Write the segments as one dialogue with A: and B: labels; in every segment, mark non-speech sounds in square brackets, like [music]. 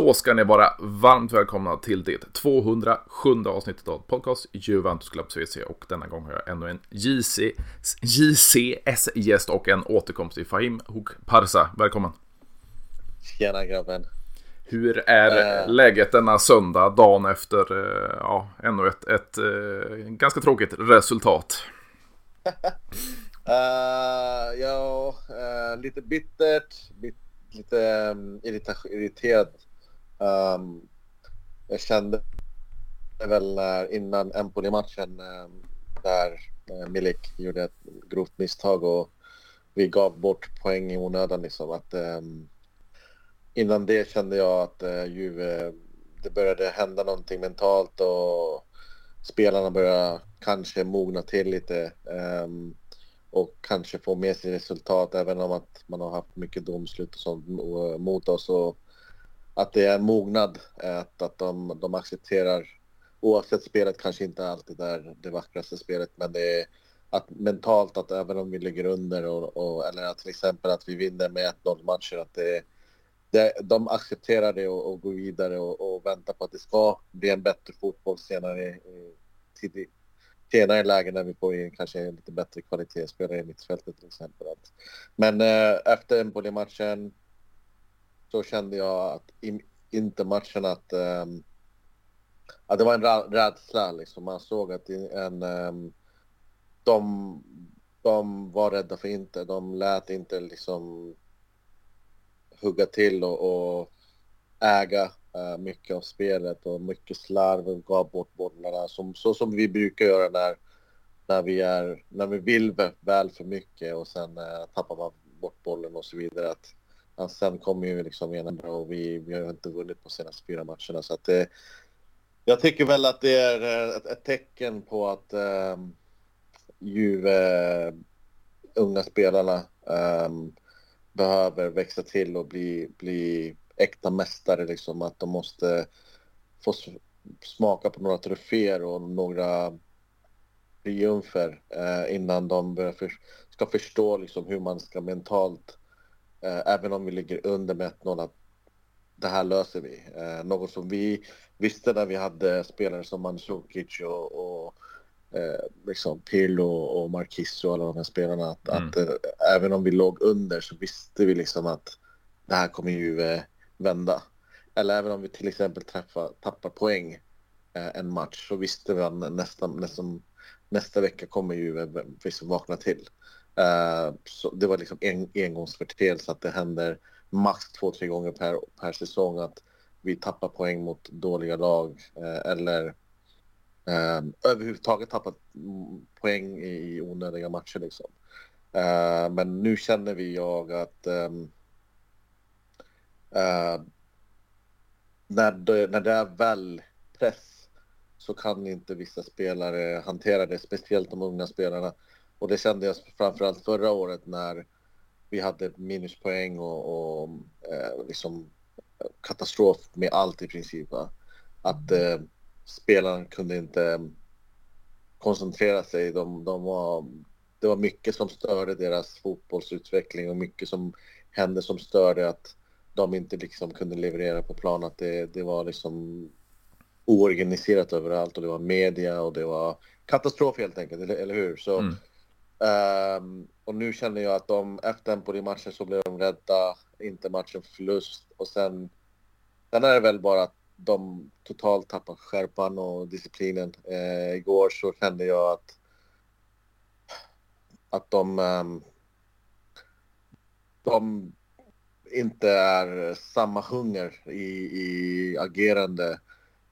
A: Då ska ni vara varmt välkomna till det 207 avsnittet av podcast Juventus Club CVC och denna gång har jag ännu en JC, JCS-gäst och en återkomst i Fahim Parsa. Välkommen!
B: Tjena grabben!
A: Hur är uh, läget denna söndag, dagen efter uh, ja, ännu ett, ett uh, ganska tråkigt resultat? [laughs]
B: ja, lite bittert, bit, lite um, irriterad Um, jag kände väl när, innan Empoli-matchen um, där eh, Milik gjorde ett grovt misstag och vi gav bort poäng i onödan liksom att um, innan det kände jag att uh, Juve, det började hända någonting mentalt och spelarna började kanske mogna till lite um, och kanske få med sig resultat även om att man har haft mycket domslut och sånt eh, mot oss. Och att det är mognad, eh, att, att de, de accepterar, oavsett spelet kanske inte alltid är det vackraste spelet, men det är att mentalt att även om vi ligger under och, och eller att till exempel att vi vinner med 1-0 matcher, att det, det, de accepterar det och, och går vidare och, och, väntar på att det ska bli en bättre fotboll senare i, senare lägen när vi får in kanske en lite bättre kvalitetsspelare i mittfältet till exempel. Men eh, efter Empoli-matchen så kände jag att in, inte matchen att, um, att det var en rädsla liksom. Man såg att en, um, de, de var rädda för inte. De lät inte liksom hugga till och, och äga uh, mycket av spelet och mycket slarv och gav bort bollarna som, så som vi brukar göra när, när, vi, är, när vi vill väl för mycket och sen uh, tappar man bort bollen och så vidare. Att, han sen kommer ju liksom ena och vi, vi har inte vunnit på senaste fyra matcherna så att det, jag tycker väl att det är eh, ett, ett tecken på att eh, Juve, unga spelarna, um, behöver växa till och bli, bli äkta mästare liksom. Att de måste få smaka på några troféer och några triumfer eh, innan de för, ska förstå liksom hur man ska mentalt även om vi ligger under med 1-0 att det här löser vi. Eh, något som vi visste när vi hade spelare som Mandzukic och, och eh, liksom Pirlo och Marquis och alla de här spelarna. Att, mm. att eh, även om vi låg under så visste vi liksom att det här kommer ju eh, vända. Eller även om vi till exempel träffar, tappar poäng eh, en match så visste vi att nästa, nästa, nästa vecka kommer ju liksom vakna till. Uh, så det var liksom en engångsföreteelse att det händer max två, tre gånger per, per säsong att vi tappar poäng mot dåliga lag uh, eller uh, överhuvudtaget tappat poäng i, i onödiga matcher liksom. Eh, men nu känner vi jag att um, när, det, när det är väl press så kan inte vissa spelare hantera det, speciellt de unga spelarna. Och det kände jag framförallt förra året när vi hade minuspoäng och, och eh, liksom katastrof med allt i princip. Va? Att eh, spelarna kunde inte eh, koncentrera sig. De, de var, det var mycket som störde deras fotbollsutveckling och mycket som hände som störde att de inte liksom kunde leverera på plan. Att det, det var liksom oorganiserat överallt och det var media och det var katastrof helt enkelt, eller, eller hur? Så mm. Um, och nu känner jag att de, efter Empoli-matchen så blev de rädda, inte matchen förlust. Och sen, sen är det väl bara att de totalt tappar skärpan och disciplinen. Uh, igår så kände jag att, att de, um, de inte är samma hunger i, i agerande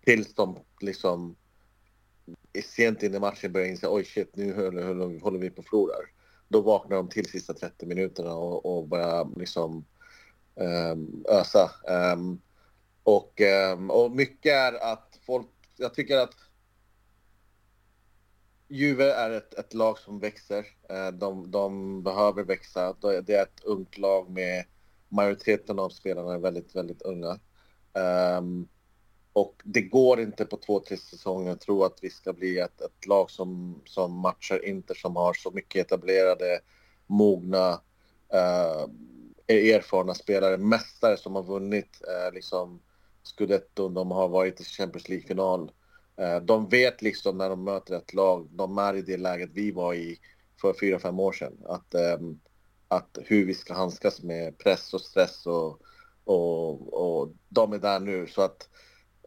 B: tills de liksom sent in i matchen börjar inse oj shit nu håller, håller vi på att förlora. Då vaknar de till sista 30 minuterna och, och börjar liksom um, ösa. Um, och, um, och mycket är att folk, jag tycker att Juve är ett, ett lag som växer. Eh, de, de behöver växa. Det är ett ungt lag med majoriteten av spelarna är väldigt, väldigt unga. Um, och det går inte på två, tre säsonger att tro att vi ska bli ett, ett lag som, som matchar Inter som har så mycket etablerade, mogna, eh, erfarna spelare, mästare som har vunnit eh, liksom scudetton, de har varit i Champions League-final. Eh, de vet liksom när de möter ett lag, de är i det läget vi var i för fyra, fem år sedan. Att, ehm, att hur vi ska handskas med press och stress och, och, och de är där nu. Så att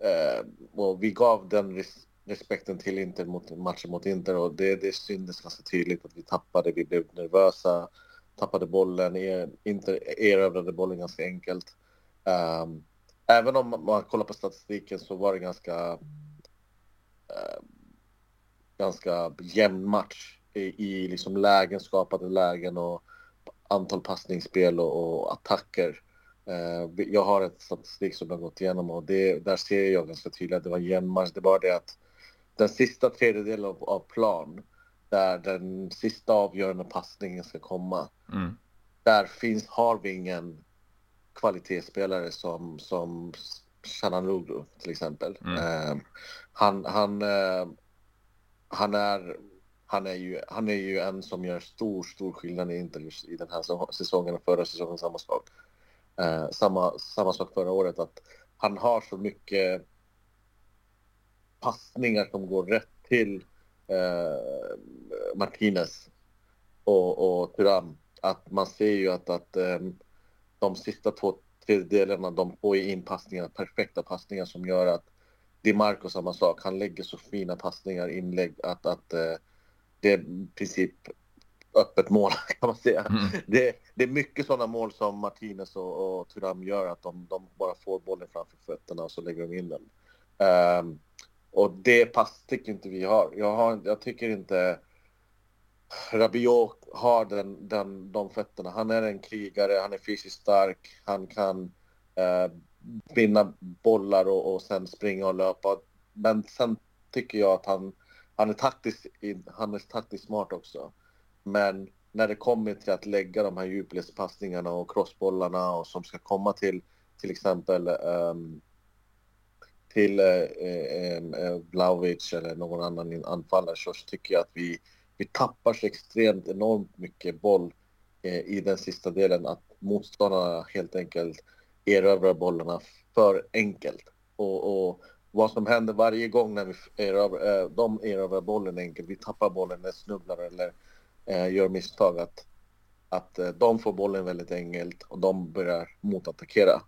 B: Eh, och vi gav den res respekten till Inter mot matchen mot Inter och det, det syntes ganska tydligt att vi tappade, vi blev nervösa, tappade bollen, Inter erövrade bollen ganska enkelt. Um, även om man kollar på statistiken så var det ganska uh, ganska jämn match i, i liksom lägen, skapade lägen och antal passningsspel och, och attacker. Uh, jag har ett statistik som jag gått igenom och det, där ser jag ganska tydligt att det var jämn match. Det bara det att den sista tredjedelen av, av plan där den sista avgörande passningen ska komma. Mm. Där finns, har vi ingen kvalitetsspelare som, som Chananoglu till exempel. Mm. Uh, han, han, uh, han är han är, ju, han är ju en som gör stor, stor skillnad i Inter i den här säsongen och förra säsongen samma sak. Eh, samma, samma sak förra året att han har så mycket passningar som går rätt till eh, Martinez och, och Thuram. Att man ser ju att, att eh, de sista två tredjedelarna de får in passningar, perfekta passningar som gör att Di Marco samma sak. Han lägger så fina passningar, inlägg att, att eh, det är i princip öppet mål [laughs] kan man säga. Mm. Det, det, är mycket sådana mål som Martinez och, och Thuram gör att de, de, bara får bollen framför fötterna och så lägger de in den. Um, och det pass tycker inte vi har. Jag, har, jag tycker inte Rabiot har den, den, de fötterna. Han är en krigare, han är fysiskt stark, han kan uh, vinna bollar och, och sen springa och löpa. Men sen tycker jag att han han är taktiskt, han är taktiskt smart också. Men när det kommer till att lägga de här djupledspassningarna och crossbollarna och som ska komma till till exempel um, till uh, Vlahovic eller någon annan anfallare så tycker jag att vi, vi tappar så extremt enormt mycket boll uh, i den sista delen. Att motståndarna helt enkelt erövrar bollarna för enkelt. Och, och vad som händer varje gång när vi erövrar, uh, de erövrar bollen enkelt, vi tappar bollen eller snubblar eller Eh, gör misstag, att, att eh, de får bollen väldigt enkelt och de börjar motattackera.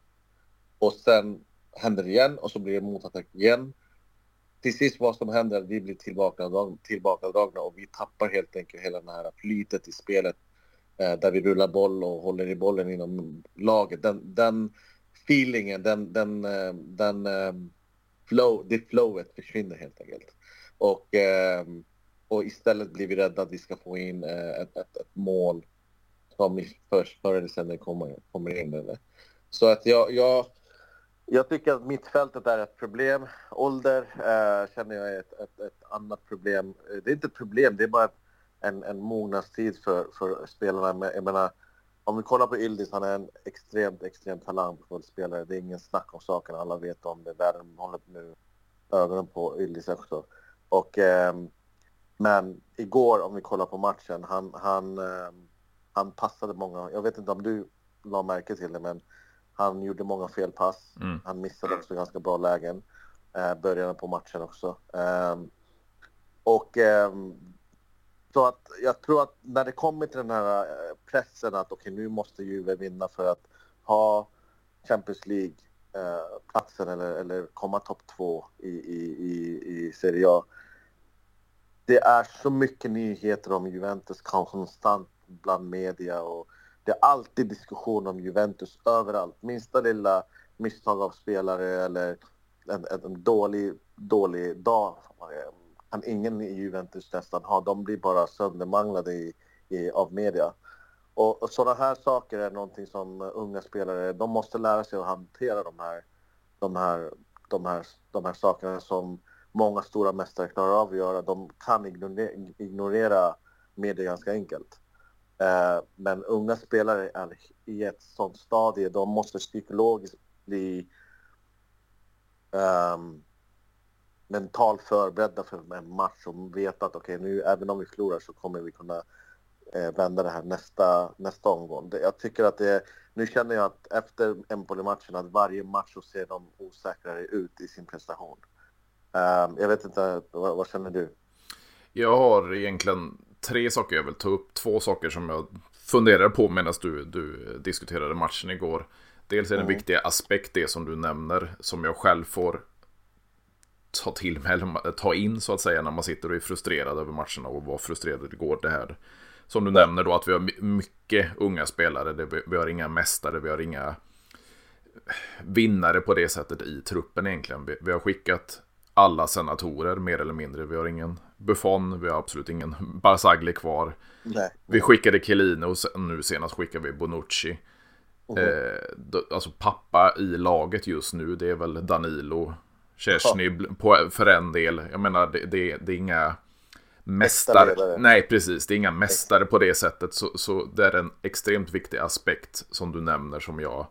B: Och sen händer det igen och så blir det motattack igen. Till sist vad som händer, vi blir tillbakadragna, tillbakadragna och vi tappar helt enkelt hela det här flytet i spelet eh, där vi rullar boll och håller i bollen inom laget. Den, den feelingen, den, den, eh, den, eh, flow, det flowet försvinner helt enkelt. Och, eh, och istället blir vi rädda att vi ska få in eh, ett, ett, ett, mål som först förr eller senare kommer, kommer in. Eller? Så att jag, jag, jag tycker att mittfältet är ett problem. Ålder eh, känner jag är ett, ett, ett, annat problem. Det är inte ett problem, det är bara en, en mognadstid för, för spelarna. Jag menar, om vi kollar på Yildiz, han är en extremt, extremt talangfull spelare. Det är ingen snack om saken, alla vet om det. Världen håller nu ögonen på Yildiz också. Och, eh, men igår, om vi kollar på matchen, han, han, eh, han passade många. Jag vet inte om du la märke till det, men han gjorde många felpass. Mm. Han missade också ganska bra lägen. Eh, början på matchen också. Eh, och ehm, så att jag tror att när det kommer till den här eh, pressen att okej, okay, nu måste Juve vinna för att ha Champions League-platsen eh, eller, eller komma topp två i, i, i, i Serie A. Det är så mycket nyheter om Juventus konstant bland media och det är alltid diskussion om Juventus överallt. Minsta lilla misstag av spelare eller en, en, en dålig, dålig dag kan ingen i Juventus nästan ha. De blir bara söndermanglade i, i, av media. Och, och sådana här saker är någonting som unga spelare, de måste lära sig att hantera de här, de här, de här, de här sakerna som många stora mästare klarar av att göra. De kan ignorera, ignorera media ganska enkelt. Eh, men unga spelare är i ett sånt stadie, de måste psykologiskt bli um, mentalt förberedda för en match och veta att okej, okay, nu även om vi förlorar så kommer vi kunna eh, vända det här nästa, nästa omgång. Det, jag tycker att det, nu känner jag att efter Empoli-matchen att varje match så ser de osäkrare ut i sin prestation. Um, jag vet inte, vad, vad, känner du?
A: Jag har egentligen tre saker jag vill ta upp. Två saker som jag funderar på medan du, du diskuterade matchen igår. Dels är det en mm. viktig aspekt det som du nämner som jag själv får ta till mig, eller ta in så att säga när man sitter och är frustrerad över matcherna och var frustrerad igår. Det här som du nämner då att vi har mycket unga spelare. Vi har inga mästare, vi har inga vinnare på det sättet i truppen egentligen. Vi har skickat alla senatorer mer eller mindre. Vi har ingen Buffon, vi har absolut ingen Barzagli kvar. Nej. Vi skickade Chiellini och nu senast skickade vi Bonucci. Mm. Eh, alltså pappa i laget just nu, det är väl Danilo, Chesney på, för en del. Jag menar, det, det, det är inga mästare. Nej, precis. Det är inga mästare på det sättet. Så, så det är en extremt viktig aspekt som du nämner som jag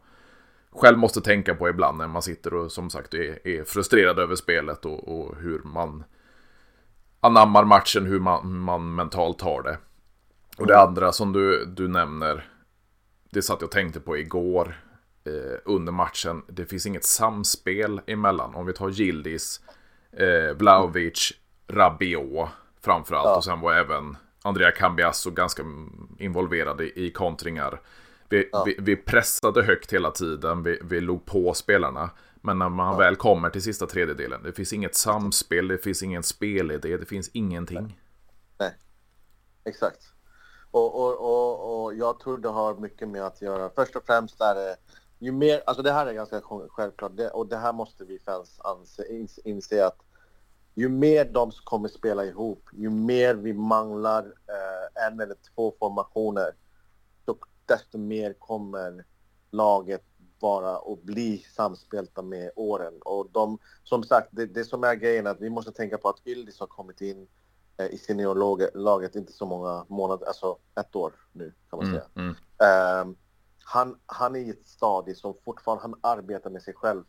A: själv måste tänka på ibland när man sitter och som sagt är, är frustrerad över spelet och, och, hur man anammar matchen, hur man, hur man mentalt tar det. Och det mm. andra som du, du nämner, det satt jag och tänkte på igår eh, under matchen. Det finns inget samspel emellan. Om vi tar Gildis, eh, Vlaovic, Rabiot framförallt. Ja. Och sen var även Andrea Cambiasso ganska involverad i, i kontringar. Vi, ja. vi, vi, pressade högt hela tiden, vi, vi låg på spelarna. Men när man ja. väl kommer till sista tredjedelen, det finns inget samspel, det finns ingen spelidé, det finns ingenting.
B: Nej, Nej. exakt. Och, och, och, och jag tror det har mycket med att göra, först och främst är det ju mer, alltså det här är ganska självklart det, och det här måste vi fans anse, inse att ju mer de kommer spela ihop, ju mer vi manglar eh, en eller två formationer, så desto mer kommer laget vara och bli samspelta med åren. Och de, som sagt, det, det som är grejen är att vi måste tänka på att Yldis har kommit in eh, i seniorlaget inte så många månader, alltså ett år nu kan man mm, säga. Mm, mm. Um, han, han är i ett stadie som fortfarande, han arbetar med sig själv.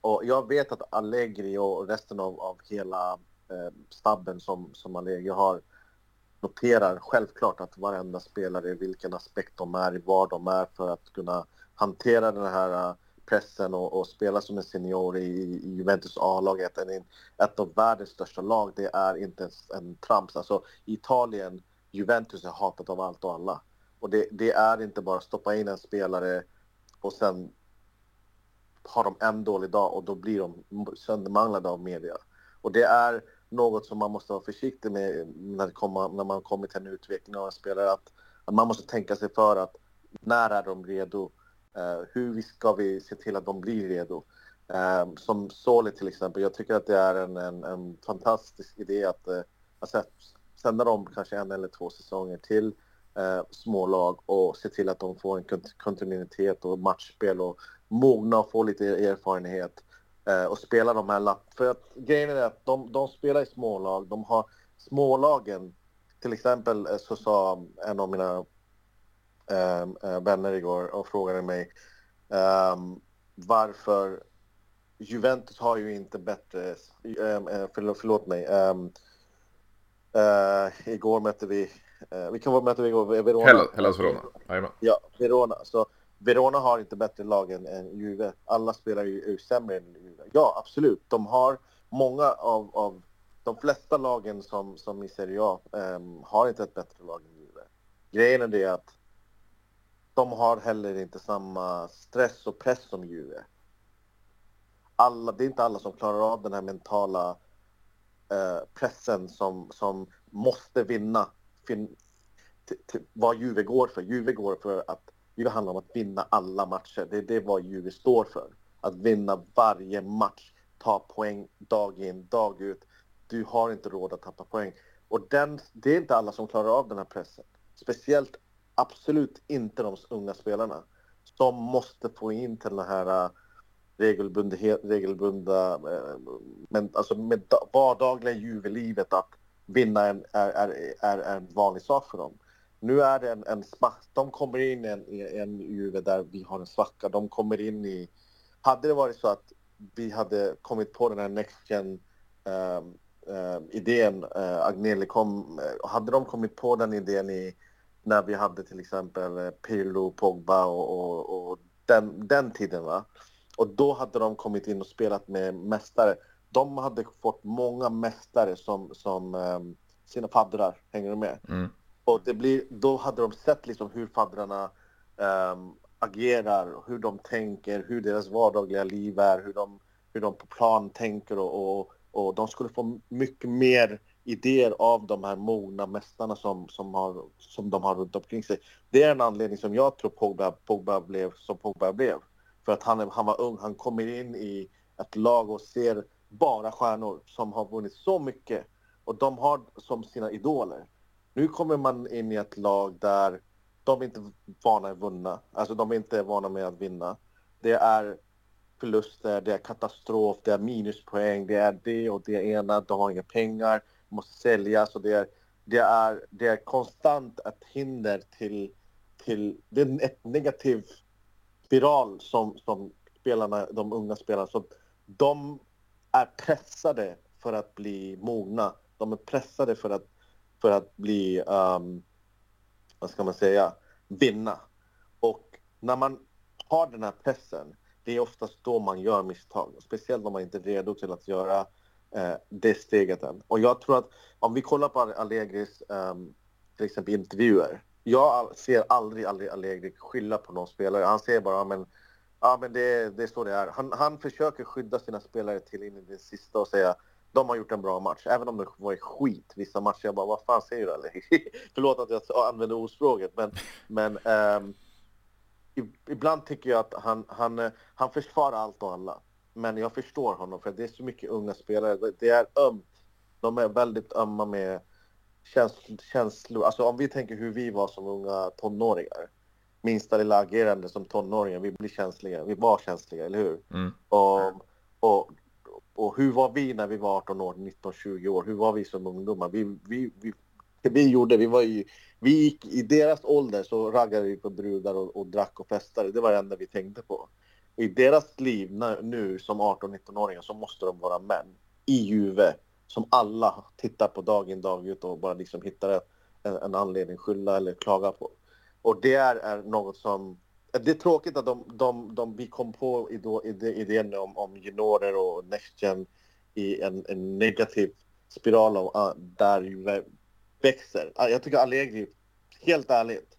B: Och jag vet att Allegri och resten av, av hela eh, stabben som, som Allegri har noterar självklart att varenda spelare, vilken aspekt de är, var de är för att kunna hantera den här äh, pressen och, och spela som en senior i, i Juventus A-lag, ett, ett av världens största lag, det är inte ens en trams. Alltså Italien, Juventus är hatat av allt och alla. Och det, det är inte bara att stoppa in en spelare och sen har de en dålig dag och då blir de söndermanglade av media. Och det är något som man måste vara försiktig med när, komma, när man kommer till en utveckling av en spelare. Att, att, man måste tänka sig för att när är de redo? Uh, hur ska vi se till att de blir redo? Uh, som Soli till exempel, jag tycker att det är en, en, en fantastisk idé att, uh, alltså, sända dem kanske en eller två säsonger till uh, smålag och se till att de får en kontinuitet och matchspel och mogna och få lite erfarenhet och spela de här lapp. För att grejen är att de, de spelar i smålag, de har smålagen, till exempel eh, så sa en av mina äh, vänner igår och frågade mig ähm, varför Juventus har ju inte bättre, äh, förlåt, förlåt mig, äh, igår mötte vi Eh, vi kan möta Verona.
A: Hellas, Verona.
B: Ja, Verona. Så Verona har inte bättre lag än, än Juve. Alla spelar ju, är sämre än Juve. Ja, absolut. De har många av, av de flesta lagen som, som i Serie A um, har inte ett bättre lag än Juve. Grejen är det att de har heller inte samma stress och press som Juve. Alla, det är inte alla som klarar av den här mentala uh, pressen som, som måste vinna fin, vad Juve går för. Juve går för att det handlar om att vinna alla matcher. Det är det vad Juve står för. Att vinna varje match, ta poäng dag in, dag ut. Du har inte råd att tappa poäng. Och den, det är inte alla som klarar av den här pressen. Speciellt absolut inte de unga spelarna som måste få in till den här äh, regelbundna, äh, men alltså med vardagliga juvelivet att vinna en, är, är, är en vanlig sak för dem. Nu är det en, en smack. De kommer in i en, en Juve där vi har en svacka. De kommer in i... Hade det varit så att vi hade kommit på den här Next Gen um, um, idén, uh, Agnelli kom, uh, hade de kommit på den idén i när vi hade till exempel eh, Pirlo, Pogba och, och, och den, den tiden. Va? Och då hade de kommit in och spelat med mästare. De hade fått många mästare som, som um, sina faddrar, hänger du med? Mm. Och det blir, då hade de sett liksom hur faddrarna um, ehm, agerar, hur de tänker, hur deras vardagliga liv är, hur de, hur de på plan tänker och, och, och de skulle få mycket mer idéer av de här mogna mästarna som, som, har, som de har runt omkring sig. Det är en anledning som jag tror Pogba, Pogba blev som Pogba blev. För att han, han var ung, han kommer in i ett lag och ser bara stjärnor som har vunnit så mycket och de har som sina idoler. Nu kommer man in i ett lag där de är inte vana att vinna. Alltså de är inte vana med att vinna. Det är förluster, det är katastrof, det är minuspoäng, det är det och det ena, de har inga pengar, måste säljas och det är, det är, det är konstant ett hinder till, till det är ett negativ spiral som, som spelarna, de unga spelarna, så de är pressade för att bli mogna. De är pressade för att, för att bli, um, vad ska man säga, vinna. Och när man har den här pressen, det är oftast då man gör misstag. Speciellt om man inte är redo till att göra eh, det steget än. Och jag tror att om vi kollar på Allegris um, till exempel intervjuer. Jag ser aldrig, aldrig Allegri skylla på någon spelare. Han säger bara men, ja, men det, det är så det är. Han, han försöker skydda sina spelare till in i det sista och säga de har gjort en bra match, även om det var skit vissa matcher. Jag bara, vad fan säger du eller? [laughs] Förlåt att jag använder ordspråket, men, men um, ibland tycker jag att han, han, han försvarar allt och alla. Men jag förstår honom för det är så mycket unga spelare. Det är ömt. De är väldigt ömma med känslor. Alltså om vi tänker hur vi var som unga tonåringar. Minsta lilla agerande som tonåringar, vi blir känsliga. Vi var känsliga, eller hur? Mm. Och, och och hur var vi när vi var 18 år, 19, 20 år? Hur var vi som ungdomar? Vi, vi, vi, det vi gjorde, vi var ju, vi gick i deras ålder så raggade vi på brudar och, och drack och festade. Det var det enda vi tänkte på. I deras liv nu som 18-19-åringar så måste de vara män i Juve som alla tittar på dag in dag ut och bara liksom hittar en, en anledning skylla eller klaga på. Och det är, är något som det är tråkigt att de, de, de, vi kom på idén om, om juniorer och Next Gen i en, en negativ spiral av, ah, där ju växer. Ah, jag tycker Allegri, helt ärligt,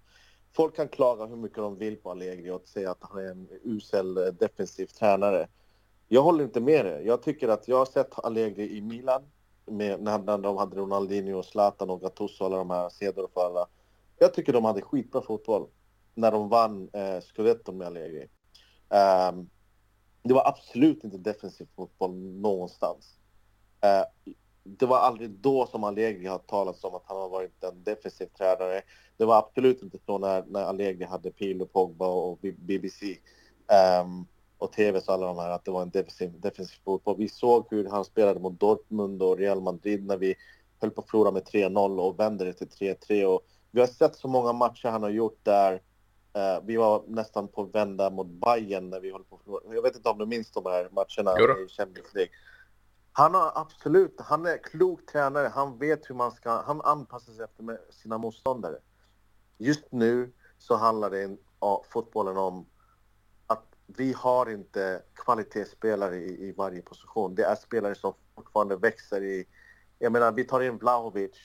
B: folk kan klaga hur mycket de vill på Allegri och säga att han är en usel eh, defensiv tränare. Jag håller inte med dig. Jag tycker att jag har sett Allegri i Milan med, när de hade Ronaldinho, Zlatan och Gattuso och alla de här Cedor och alla. Jag tycker de hade skitbra fotboll när de vann eh, Scudetton med Allegri. Um, det var absolut inte defensiv fotboll någonstans. Uh, det var aldrig då som Allegri har talat om att han har varit en defensiv tränare. Det var absolut inte så när, när Allegri hade Pilo, Pogba och BBC um, ehm, och TV och alla de här att det var en defensiv, defensiv fotboll. Vi såg hur han spelade mot Dortmund och Real Madrid när vi höll på att förlora med 3-0 och vände det till 3-3. Och vi har sett så många matcher han har gjort där Uh, vi var nästan på att vända mot Bayern när vi höll på Jag vet inte om du minns de här matcherna i Champions League. Han har absolut, han är klok tränare. Han vet hur man ska, han anpassar sig efter sina motståndare. Just nu så handlar det om fotbollen om att vi har inte kvalitetsspelare i, i varje position. Det är spelare som fortfarande växer i... Jag menar, vi tar in Vlahovic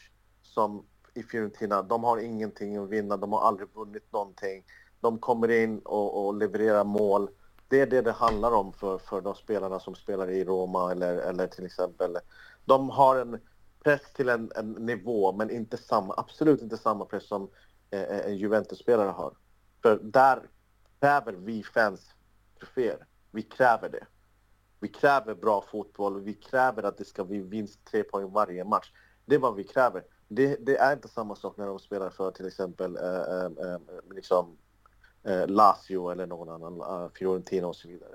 B: som i Fiorentina, de har ingenting att vinna, de har aldrig vunnit någonting. De kommer in och, och levererar mål. Det är det det handlar om för, för de spelarna som spelar i Roma eller, eller till exempel. De har en press till en, en nivå, men inte samma, absolut inte samma press som eh, eh en Juventus-spelare har. För där kräver vi fans troféer. Vi kräver det. Vi kräver bra fotboll, vi kräver att det ska bli vinst tre poäng varje match. Det är vad vi kräver det, det, är inte samma sak när de spelar för till exempel eh, eh, eh liksom, eh, Lazio eller någon annan, eh, Fiorentina och så vidare.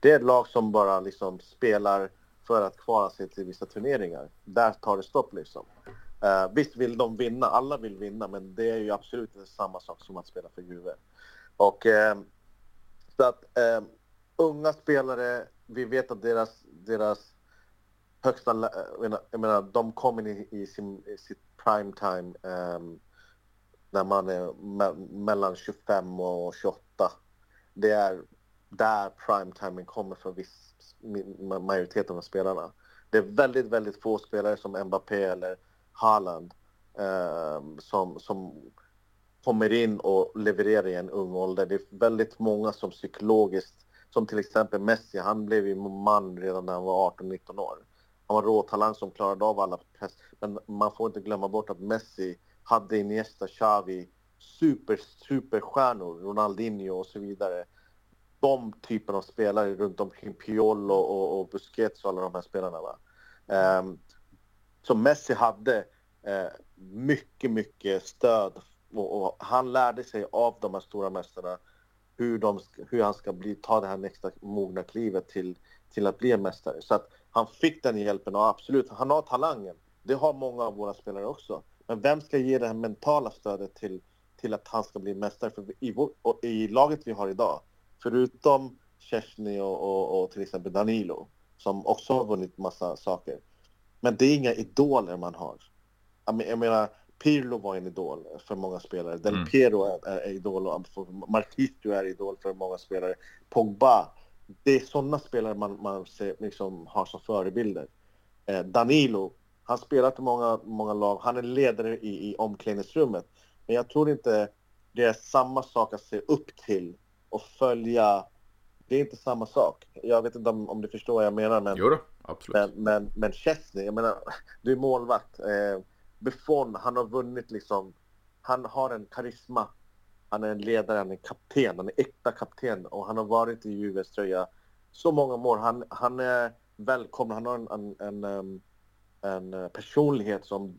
B: Det är ett lag som bara liksom spelar för att kvala sig till vissa turneringar. Där tar det stopp liksom. Uh, visst vill de vinna, alla vill vinna, men det är ju absolut inte samma sak som att spela för Juve. Och uh, så att uh, unga spelare, vi vet att deras, deras högsta, jag menar, jag menar de kommer i, i, sin, i sitt prime time um, när man är me mellan 25 och 28. Det är där prime timing kommer för viss majoriteten av spelarna. Det är väldigt, väldigt få spelare som Mbappé eller Haaland um, som, som kommer in och levererar i en ung ålder. Det är väldigt många som psykologiskt, som till exempel Messi, han blev ju man redan när han var 18-19 år. Han var råtalang som klarade av alla press. Men man får inte glömma bort att Messi hade Iniesta, Xavi, super, superstjärnor, Ronaldinho och så vidare. De typen av spelare runt omkring Piolo och, och Busquets och alla de här spelarna. Va? Um, så Messi hade uh, mycket, mycket stöd och, och, han lärde sig av de här stora mästarna hur, de, hur han ska bli, ta det här nästa mogna klivet till, till att bli en mästare. Så att han fick den hjälpen och absolut, han har talangen. Det har många av våra spelare också. Men vem ska ge det här mentala stödet till, till att han ska bli mästare? För i, vår, i laget vi har idag, förutom Chesney och, och, och, till exempel Danilo, som också har vunnit massa saker. Men det är inga idoler man har. Jag menar, Pirlo var en idol för många spelare. Del mm. Piero är, är idol, och Marquisio är idol för många spelare. Pogba. Det är sådana spelare man, man ser, liksom, har som förebilder. Eh, Danilo, han spelat i många, många lag. Han är ledare i, i omklädningsrummet. Men jag tror inte det är samma sak att se upp till och följa. Det är inte samma sak. Jag vet inte om, om du förstår vad jag menar. Men,
A: jo då, absolut.
B: Men, men, men Chesney, jag menar, [laughs] du är målvakt. Eh, Buffon, han har vunnit liksom. Han har en karisma. Han är en ledare, han är kapten, han är äkta kapten och han har varit i Juves tröja så många år. Han, han är välkommen, han har en, en, en, en personlighet som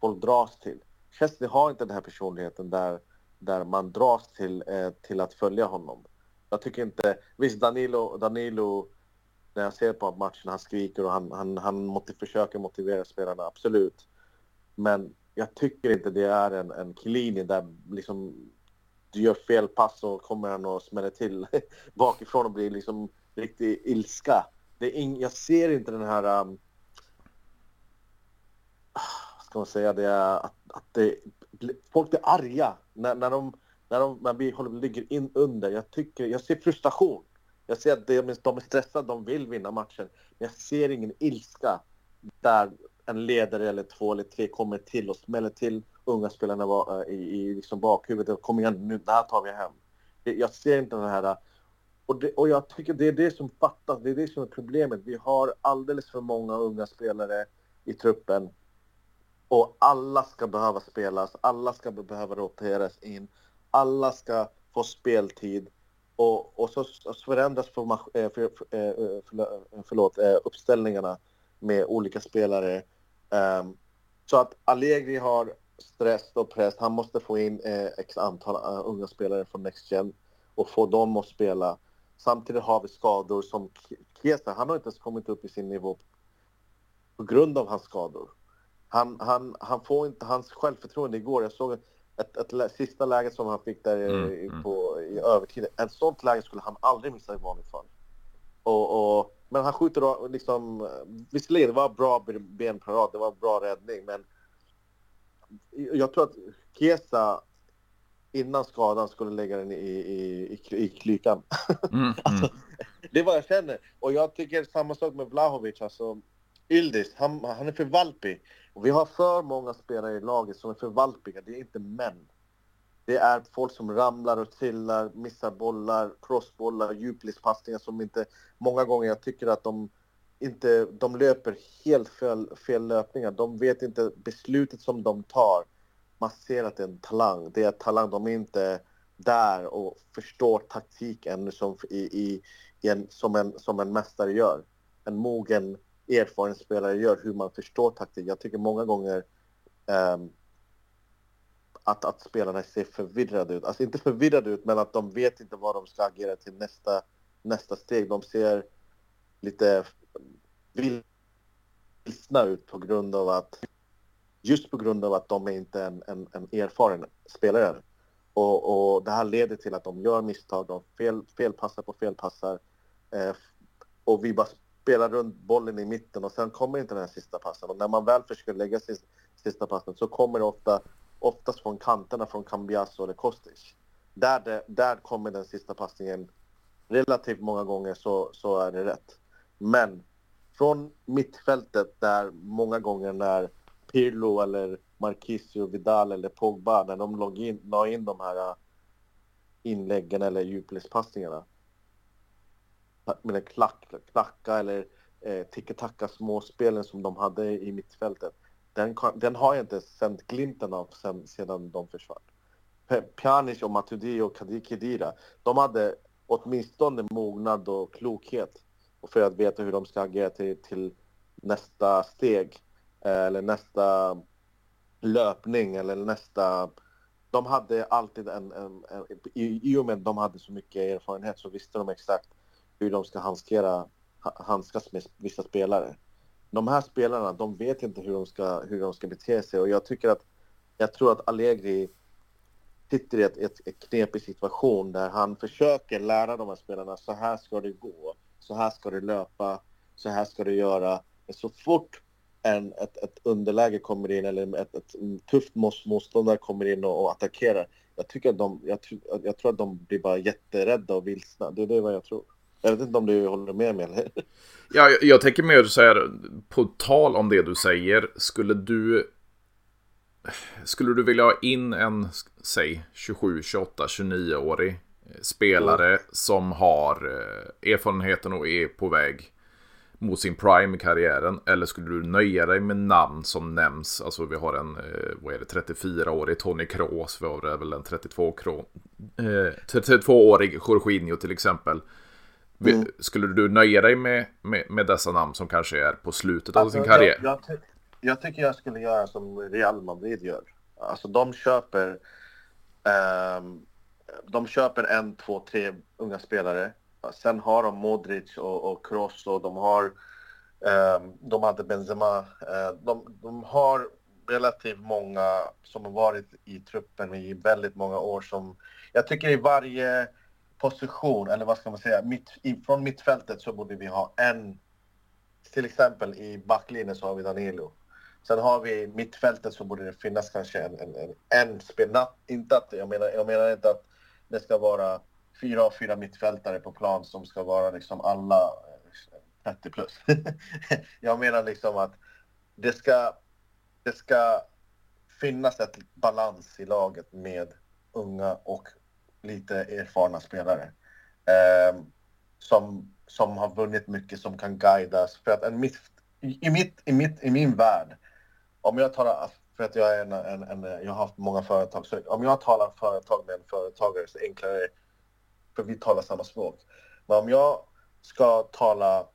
B: folk dras till. Chesney har inte den här personligheten där, där man dras till, eh, till att följa honom. Jag tycker inte... Visst, Danilo, Danilo när jag ser på matchen, han skriker och han, han, han motiv, försöker motivera spelarna, absolut. Men jag tycker inte det är en, en linje där liksom du gör fel pass och kommer han och smäller till [laughs] bakifrån och blir liksom riktigt ilska. Det är in, jag ser inte den här... Um, ska man säga det? Att, att det, folk blir arga när, när de, när de när vi håller, ligger in under. Jag, tycker, jag ser frustration. Jag ser att de, de är stressade, de vill vinna matchen. Men jag ser ingen ilska där en ledare eller två eller tre kommer till och smäller till unga spelarna eh, i, i liksom bakhuvudet. Kom igen nu, det här tar vi hem. Jag ser inte den här... Och, det, och jag tycker det är det som fattas, det är det som är problemet. Vi har alldeles för många unga spelare i truppen. Och alla ska behöva spelas, alla ska behöva roteras in. Alla ska få speltid. Och, och så, så förändras eh, för, för, eh, för, för, förlåt, uppställningarna med olika spelare. Um, så att Allegri har stress och press. Han måste få in eh, x antal uh, unga spelare från Next Gen och få dem att spela. Samtidigt har vi skador som Kesa. Han har inte ens kommit upp i sin nivå på grund av hans skador. Han, han, han får inte hans självförtroende igår. Jag såg ett, ett, ett sista läge som han fick där mm, i, mm. på, i övertid. Ett sånt läge skulle han aldrig missa i vanligt fall. Och, och men han skjuter då liksom... Visserligen, det var bra benparad, det var bra räddning, men... Jag tror att Kesa innan skadan skulle lägga den i, i, i, i klykan. [laughs] Mm, mm. alltså, det är vad jag känner. Och jag tycker samma sak med Vlahovic. Alltså, Yldis, han, han är för valpig. Och vi har för många spelare i laget som är för valpiga. Det är inte män. Det är folk som ramlar och trillar, missar bollar, crossbollar, djupledspassningar som inte... Många gånger jag tycker att de inte... De löper helt fel, fel löpningar. De vet inte beslutet som de tar. Man ser att det är en talang. Det är talang. De är inte där och förstår taktik ännu som, i, i, i en, som, en, som en mästare gör. En mogen, erfaren spelare gör, hur man förstår taktik. Jag tycker många gånger um, att, att spelarna ser förvirrade ut. Alltså inte förvirrade ut, men att de vet inte vad de ska agera till nästa, nästa steg. De ser lite vilsna ut på grund av att just på grund av att de är inte en, en, en erfaren spelare. Och, och det här leder till att de gör misstag, de fel, felpassar på felpassar. Eh, och vi bara spelar runt bollen i mitten och sen kommer inte den här sista passen. Och när man väl försöker lägga sin sista passen så kommer det ofta oftast från kanterna från Cambiasso eller Kostic. Där, det, där kommer den sista passningen relativt många gånger så, så är det rätt. Men från mittfältet där många gånger när Pirlo eller Marquisio, Vidal eller Pogba när de la in, la in de här äh, inläggen eller djupledspassningarna med en klack, klacka eller eh, tiki-taka småspelen som de hade i mittfältet. Den, den har jag inte sänt glimten av sen, sedan de försvann. Pjanic och Matuidi och Kedira, de hade åtminstone mognad och klokhet för att veta hur de ska agera till, till nästa steg eh, eller nästa löpning eller nästa... De hade alltid en... en, en i, I och med att de hade så mycket erfarenhet så visste de exakt hur de ska handskera, handskas med vissa spelare. De här spelarna, de vet inte hur de ska, hur de ska bete sig och jag tycker att jag tror att Allegri sitter i ett, ett, ett knepig situation där han försöker lära de här spelarna så här ska det gå, så här ska det löpa, så här ska du göra. Men så fort en, ett, ett underläge kommer in eller ett, ett tufft motståndare kommer in och, och attackerar. Jag tycker att de, jag, jag, tror att de blir bara jätterädda och vilsna. Det är det vad jag tror. Jag vet inte om du håller med mig eller?
A: Ja, jag, jag tänker mer så här, på tal om det du säger, skulle du skulle du vilja ha in en, säg 27, 28, 29-årig spelare mm. som har eh, erfarenheten och är på väg mot sin prime i karriären? Eller skulle du nöja dig med namn som nämns? Alltså vi har en, eh, vad är det, 34-årig Tony Kroos, vi har väl en 32-årig 32 Jorginho till exempel. Mm. Skulle du nöja dig med, med, med, dessa namn som kanske är på slutet alltså, av sin karriär?
B: Jag, jag, jag, tycker jag skulle göra som Real Madrid gör. Alltså de köper um, de köper en, två, tre unga spelare. Sen har de Modric och, och Kroos och de har um, de hade Benzema. Uh, de, de har relativt många som har varit i truppen i väldigt många år som jag tycker i varje position, eller vad ska man säga, mitt, i, från mittfältet så borde vi ha en, till exempel i backlinjen så har vi Danilo. Sen har vi mittfältet så borde det finnas kanske en, en, en, en spelare, inte att, jag menar, jag menar inte att det ska vara fyra av fyra mittfältare på plan som ska vara liksom alla eh, 30 plus. [laughs] jag menar liksom att det ska, det ska finnas ett balans i laget med unga och lite erfarna spelare. Eh, som, som har vunnit mycket, som kan guidas. För att en mitt, i, mitt, i, mitt, i min värld, om jag talar, för att jag, är en, en, en, jag har haft många företag, så om jag talar företag med en företagare så är det enklare, för vi talar samma språk. Men om jag ska tala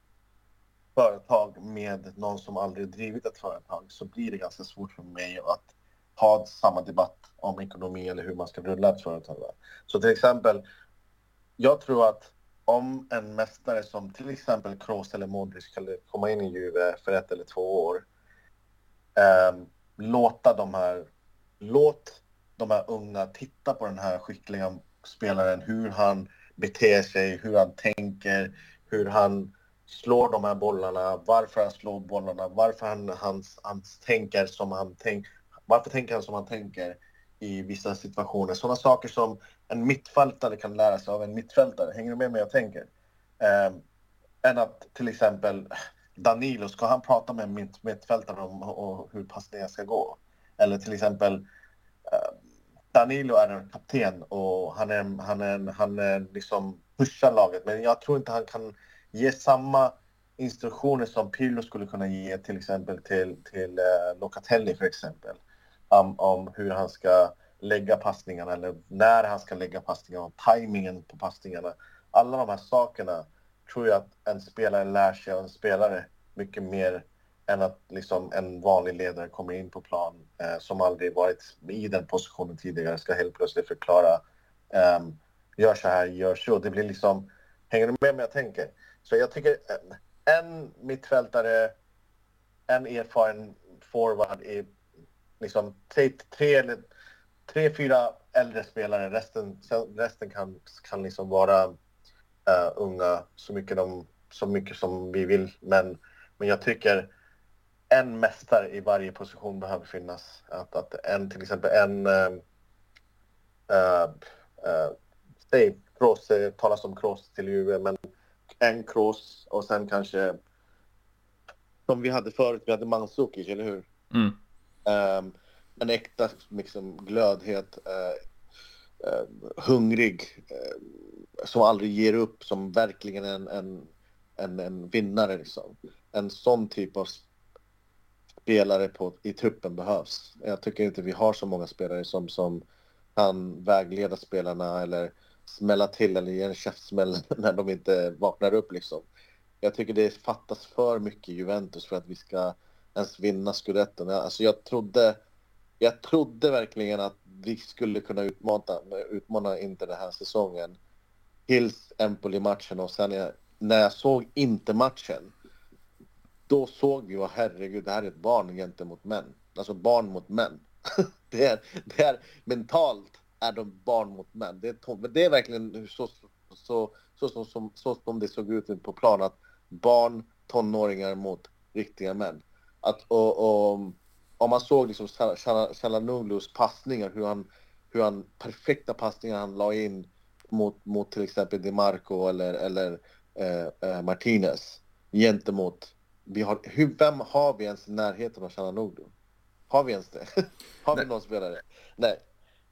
B: företag med någon som aldrig drivit ett företag så blir det ganska svårt för mig att ha samma debatt om ekonomi eller hur man ska rulla ett företag. Så till exempel, jag tror att om en mästare som till exempel Kroos eller Modric skulle komma in i Juve för ett eller två år, eh, låta de här, låt de här unga titta på den här skickliga spelaren, hur han beter sig, hur han tänker, hur han slår de här bollarna, varför han slår bollarna, varför han, han, han tänker som han tänker, varför tänker han som han tänker i vissa situationer? Sådana saker som en mittfältare kan lära sig av en mittfältare. Hänger du med mig jag tänker? Eh, än att till exempel Danilo, ska han prata med en mitt, mittfältare om och hur passningen ska gå? Eller till exempel eh, Danilo är en kapten och han är, han är, han är liksom pushar laget. Men jag tror inte han kan ge samma instruktioner som Pirlo skulle kunna ge till exempel till, till uh, Locatelli för exempel om, om hur han ska lägga passningarna eller när han ska lägga passningarna, tajmingen på passningarna. Alla de här sakerna tror jag att en spelare lär sig av en spelare mycket mer än att liksom en vanlig ledare kommer in på plan eh, som aldrig varit i den positionen tidigare ska helt plötsligt förklara um, gör så här, gör så. Det blir liksom, hänger du med mig jag tänker? Så jag tycker en, en mittfältare, en erfaren forward är liksom tre, tre, eller, tre, fyra äldre spelare. Resten, resten kan, kan liksom vara uh, unga så mycket, de, så mycket som vi vill. Men, men jag tycker en mästare i varje position behöver finnas. Att, att en, till exempel en... Uh, uh, uh, säg det talas om cross till Juve, men en cross och sen kanske som vi hade förut, vi hade Mandzukic, eller hur?
A: Mm.
B: Ehm, um, en äkta liksom, glödhet, uh, uh, hungrig, uh, som aldrig ger upp, som verkligen en, en, en, en vinnare. Liksom. En sån typ av spelare på, i truppen behövs. Jag tycker inte vi har så många spelare som, som kan vägleda spelarna eller smälla till eller ge en käftsmäll [laughs] när de inte vaknar upp liksom. Jag tycker det fattas för mycket Juventus för att vi ska ens vinna scudetton. Alltså jag trodde, jag trodde verkligen att vi skulle kunna utmana, utmana inte den här säsongen. Tills Empoli-matchen och sen jag, när jag såg inte matchen då såg vi, oh, herregud, det här är ett barn gentemot män. Alltså barn mot män. [laughs] det, är, det är mentalt är de barn mot män. Det är, det är verkligen så, så, så, så, så, så, så som det såg ut på plan. Att barn, tonåringar mot riktiga män. Att, och, och, om man såg liksom Chalanoglu's passningar, hur han, hur han, perfekta passningar han la in mot, mot till exempel Di Marco eller, eller eh, eh, Martinez gentemot vi har, hur, vem har vi ens i närheten av Chalanoglu? Har vi ens det? [laughs] har vi någon spelare? Nej.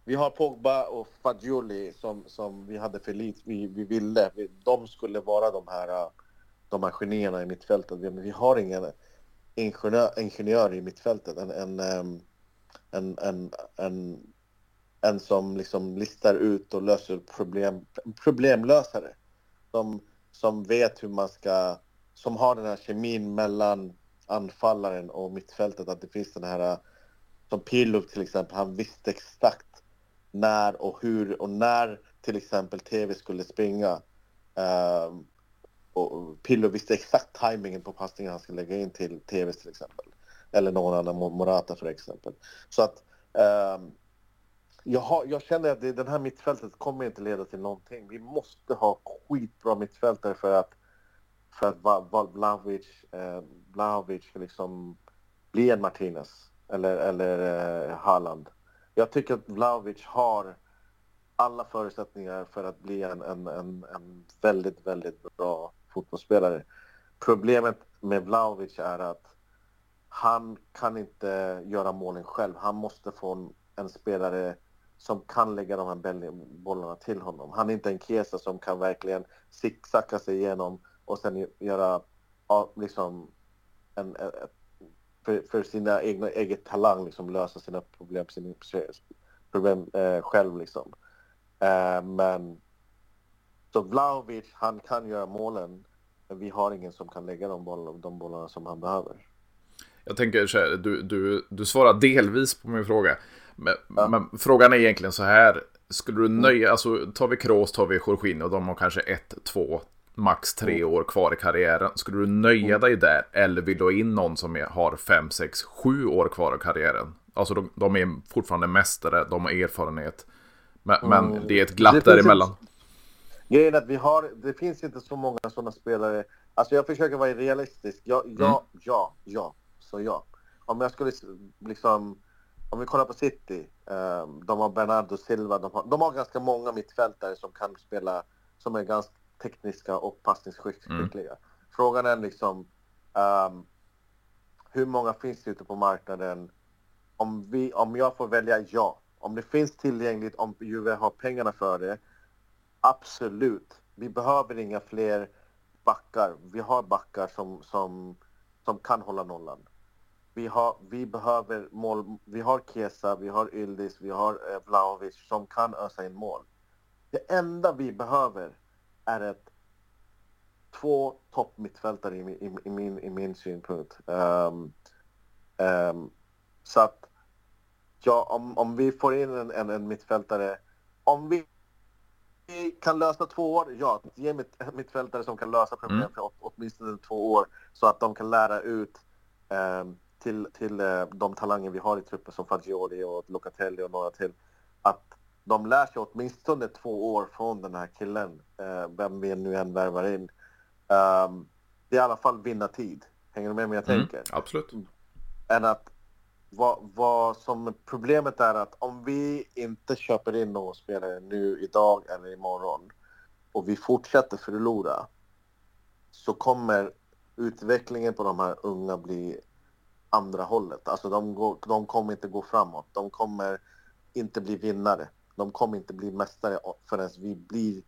B: Vi har Pogba och Fagioli som, som vi hade för lite, vi, vi ville. Vi, de skulle vara de här, de här genierna i mittfältet. Men vi har ingen ingenjör, ingenjör i mittfältet. En, en, en, en, en, en som liksom listar ut och löser problem, problemlösare. Som, som vet hur man ska som har den här kemin mellan anfallaren och mittfältet. Att det finns den här, som Pirlo till exempel, han visste exakt när och hur och när till exempel TV skulle springa. Um, och Pillo visste exakt tajmingen på passningen han skulle lägga in till TVs till exempel. Eller någon annan, Morata för exempel. Så att um, jag, har, jag känner att det, den här mittfältet kommer inte leda till någonting. Vi måste ha skitbra mittfältare för att för att Vlahovic, eh, Vlahovic ska liksom bli en Martinez eller, eller eh, Haaland. Jag tycker att Vlahovic har alla förutsättningar för att bli en, en, en, en väldigt, väldigt bra fotbollsspelare. Problemet med Vlahovic är att han kan inte göra målen själv. Han måste få en, en spelare som kan lägga de här bollarna till honom. Han är inte en Kesa som kan verkligen zigzacka sig igenom och sen göra liksom en, för, för sina egna eget talang liksom lösa sina problem, sina problem eh, själv liksom. Eh, men så Vlahovic, han kan göra målen men vi har ingen som kan lägga de bollarna, de bollarna som han behöver.
A: Jag tänker så här, du, du, du svarar delvis på min fråga. Men, ja. men, frågan är egentligen så här. Skulle du nöja, alltså tar vi Kroos, tar vi Jorginho, de har kanske ett, två, max tre mm. år kvar i karriären. Skulle du nöja mm. dig där eller vill du ha in någon som har fem, sex, sju år kvar i karriären? Alltså de, de är fortfarande mästare, de har erfarenhet. Men, mm. men det är ett glapp däremellan.
B: Grejen är att vi har, det finns inte så många sådana spelare. Alltså jag försöker vara realistisk. Ja, ja, mm. ja, ja. Så ja. Om jag skulle liksom, om vi kollar på City. Um, de har Bernardo Silva, de har, de har ganska många mittfältare som kan spela, som är ganska tekniska och passningsskickliga. Mm. Frågan är liksom um, hur många finns det ute på marknaden? Om, vi, om jag får välja, ja. Om det finns tillgängligt, om Juve har pengarna för det, absolut. Vi behöver inga fler backar. Vi har backar som, som, som kan hålla nollan. Vi, har, vi behöver mål. Vi har Kesa, vi har Yldis, vi har eh, Vlahovic som kan ösa in mål. Det enda vi behöver är ett två toppmittfältare i, i, i, min, i min synpunkt. Um, um, så att ja, om, om vi får in en, en, en mittfältare, om vi kan lösa två år, ja, ge mitt, mittfältare som kan lösa problem mm. för åtminstone två år så att de kan lära ut um, till, till uh, de talanger vi har i truppen som Fagioli och Locatelli och några till. Att de lär sig åtminstone två år från den här killen, eh, vem vi nu än värvar in. Um, det är i alla fall vinna tid. Hänger du med mig jag mm, tänker?
A: Absolut.
B: än att vad, vad som problemet är att om vi inte köper in någon spelare nu idag eller imorgon och vi fortsätter förlora så kommer utvecklingen på de här unga bli andra hållet. Alltså de, går, de kommer inte gå framåt. De kommer inte bli vinnare. De kommer inte bli mästare förrän vi blir...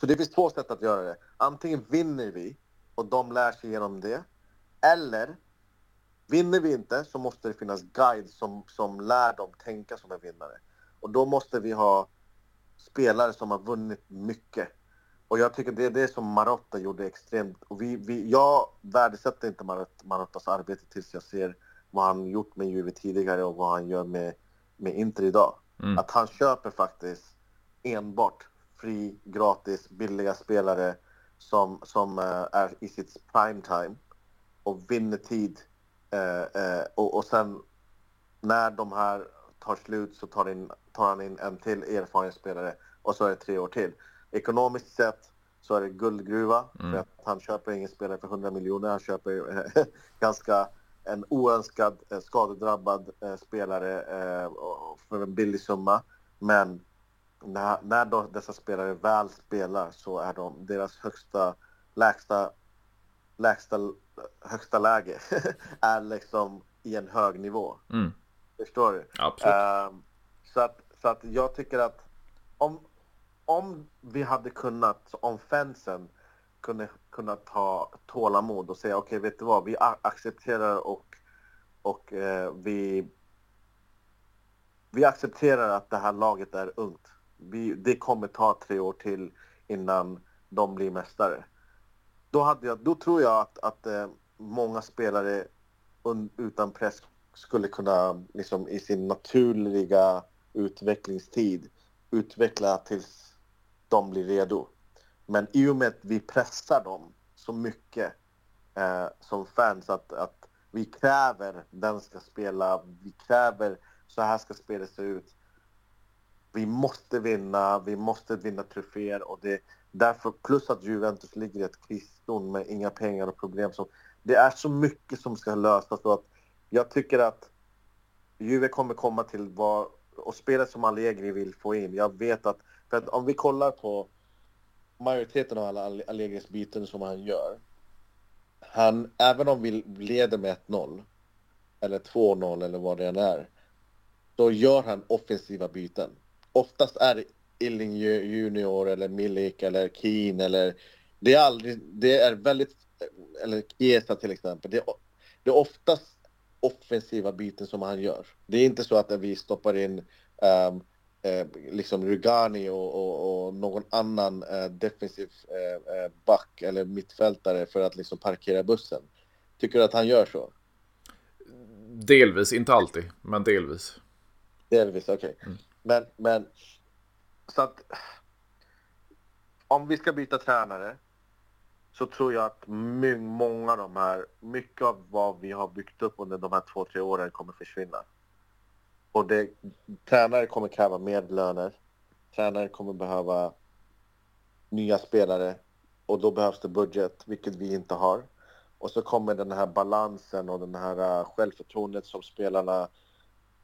B: Så det finns två sätt att göra det. Antingen vinner vi och de lär sig genom det. Eller vinner vi inte så måste det finnas guide som, som lär dem tänka som en vinnare. Och då måste vi ha spelare som har vunnit mycket. Och jag tycker det är det som Marotta gjorde extremt. Och vi, vi, jag värdesätter inte Marot, Marottas arbete tills jag ser vad han gjort med Juve tidigare och vad han gör med, med Inter idag. Mm. Att han köper faktiskt enbart fri, gratis, billiga spelare som, som uh, är i sitt prime time och vinner tid. Uh, uh, och, och sen när de här tar slut så tar, in, tar han in en till erfaren spelare och så är det tre år till. Ekonomiskt sett så är det guldgruva mm. för att han köper ingen spelare för 100 miljoner. Han köper [laughs] ganska en oönskad skadedrabbad spelare för en billig summa. Men när, när då dessa spelare väl spelar så är de deras högsta, lägsta, lägsta, högsta läge [laughs] är liksom i en hög nivå. Mm. Förstår du?
A: Absolut. Uh,
B: så, att, så att jag tycker att om, om vi hade kunnat, om fansen kunde kunna ta tålamod och säga okej, okay, vet du vad, vi accepterar och, och eh, vi vi accepterar att det här laget är ungt. Vi, det kommer ta tre år till innan de blir mästare. Då, hade jag, då tror jag att, att eh, många spelare un, utan press skulle kunna liksom, i sin naturliga utvecklingstid utveckla tills de blir redo. Men i och med att vi pressar dem så mycket eh, som fans att, att vi kräver den ska spela, vi kräver så här ska spelet se ut. Vi måste vinna, vi måste vinna troféer och det därför plus att Juventus ligger i ett kriszon med inga pengar och problem. Så det är så mycket som ska lösas så att jag tycker att Juve kommer komma till vad och spelet som Allegri vill få in. Jag vet att, för att om vi kollar på majoriteten av alla Allegris byten som han gör. Han, även om vi leder med 1-0 eller 2-0 eller vad det än är då gör han offensiva byten. Oftast är det Illing Junior eller Milik eller Keen eller det är aldrig, det är väldigt, eller Chiesa till exempel. Det är, det är oftast offensiva byten som han gör. Det är inte så att vi stoppar in um, eh, liksom Rugani och, och, och någon annan eh, defensiv eh, eh, back eller mittfältare för att liksom parkera bussen. Tycker du att han gör så?
A: Delvis, inte alltid, men delvis.
B: Delvis, okej. Okay. Mm. Men, men så att om vi ska byta tränare så tror jag att många av de här, mycket av vad vi har byggt upp under de här två, tre åren kommer försvinna. Och det, tränare kommer kräva mer löner. Tränare kommer behöva nya spelare och då behövs det budget, vilket vi inte har. Och så kommer den här balansen och den här eh, självförtroendet som spelarna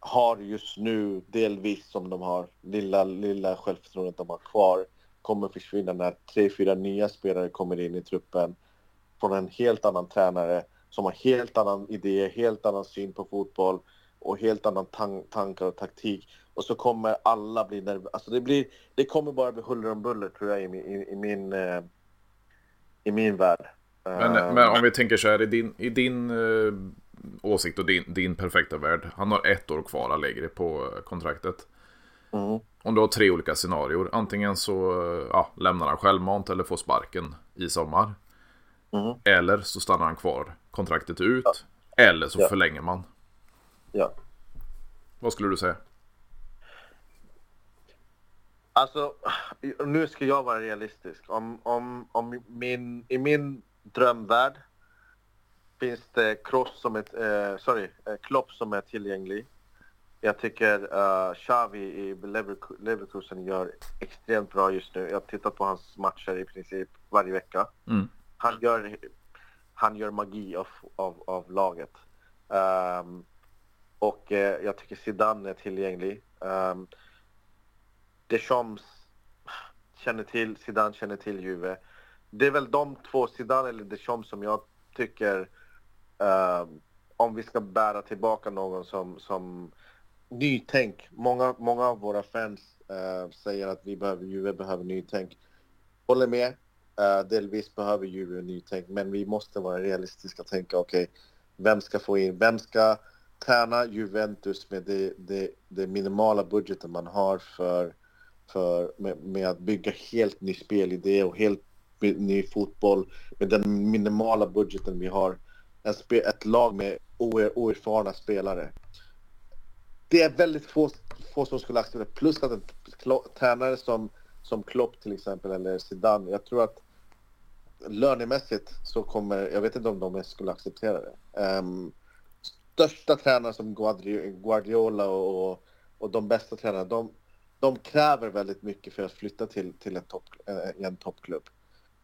B: har just nu, delvis som de har, lilla, lilla självförtroendet de har kvar, kommer försvinna när tre, fyra nya spelare kommer in i truppen från en helt annan tränare som har helt annan idé, helt annan syn på fotboll och helt annan tan tankar och taktik. Och så kommer alla bli nervösa. Alltså det, blir, det kommer bara bli huller om buller tror jag i, i, i min, uh, i min värld.
A: Men, uh, men, om vi tänker så här, i din, i din uh, åsikt och din, din perfekta värld. Han har ett år kvar Allegri på kontraktet. Mm. Om du har tre olika scenarier. Antingen så ja, lämnar han självmant eller får sparken i sommar. Mm. Eller så stannar han kvar kontraktet ut. Ja. Eller så ja. förlänger man.
B: Ja.
A: Vad skulle du säga?
B: Alltså, nu ska jag vara realistisk. Om, om, om min, I min drömvärld finns det Kroos som är, eh, sorry, eh, Klopp som är tillgänglig. Jag tycker uh, Xavi i Leverkusen gör extremt bra just nu. Jag har tittat på hans matcher i princip varje vecka. Mm. Han, gör, han gör magi av, av, av laget. Um, och eh, jag tycker Zidane är tillgänglig. Um, Deschamps känner till, Zidane känner till Juve. Det är väl de två, Zidane eller Deschamps, som jag tycker Ehm, om vi ska bära tillbaka någon som, som nytänk. Många, många av våra fans uh, säger att vi behöver, Juve behöver nytänk. Håller med. Uh, delvis behöver Juve nytänk, men vi måste vara realistiska och tänka okej, okay, vem ska få in, vem ska träna Juventus med det, det, det minimala budgeten man har för, för med, med, att bygga helt ny spelidé och helt ny fotboll med den minimala budgeten vi har. En spe, ett lag med oerfarna spelare. Det är väldigt få, få som skulle acceptera Plus att en tränare som, som Klopp till exempel eller Zidane. Jag tror att lönemässigt så kommer, jag vet inte om de skulle acceptera det. Um, största tränare som Guardiola och, och de bästa tränarna, de, de kräver väldigt mycket för att flytta till, till en, topp, eh, en toppklubb.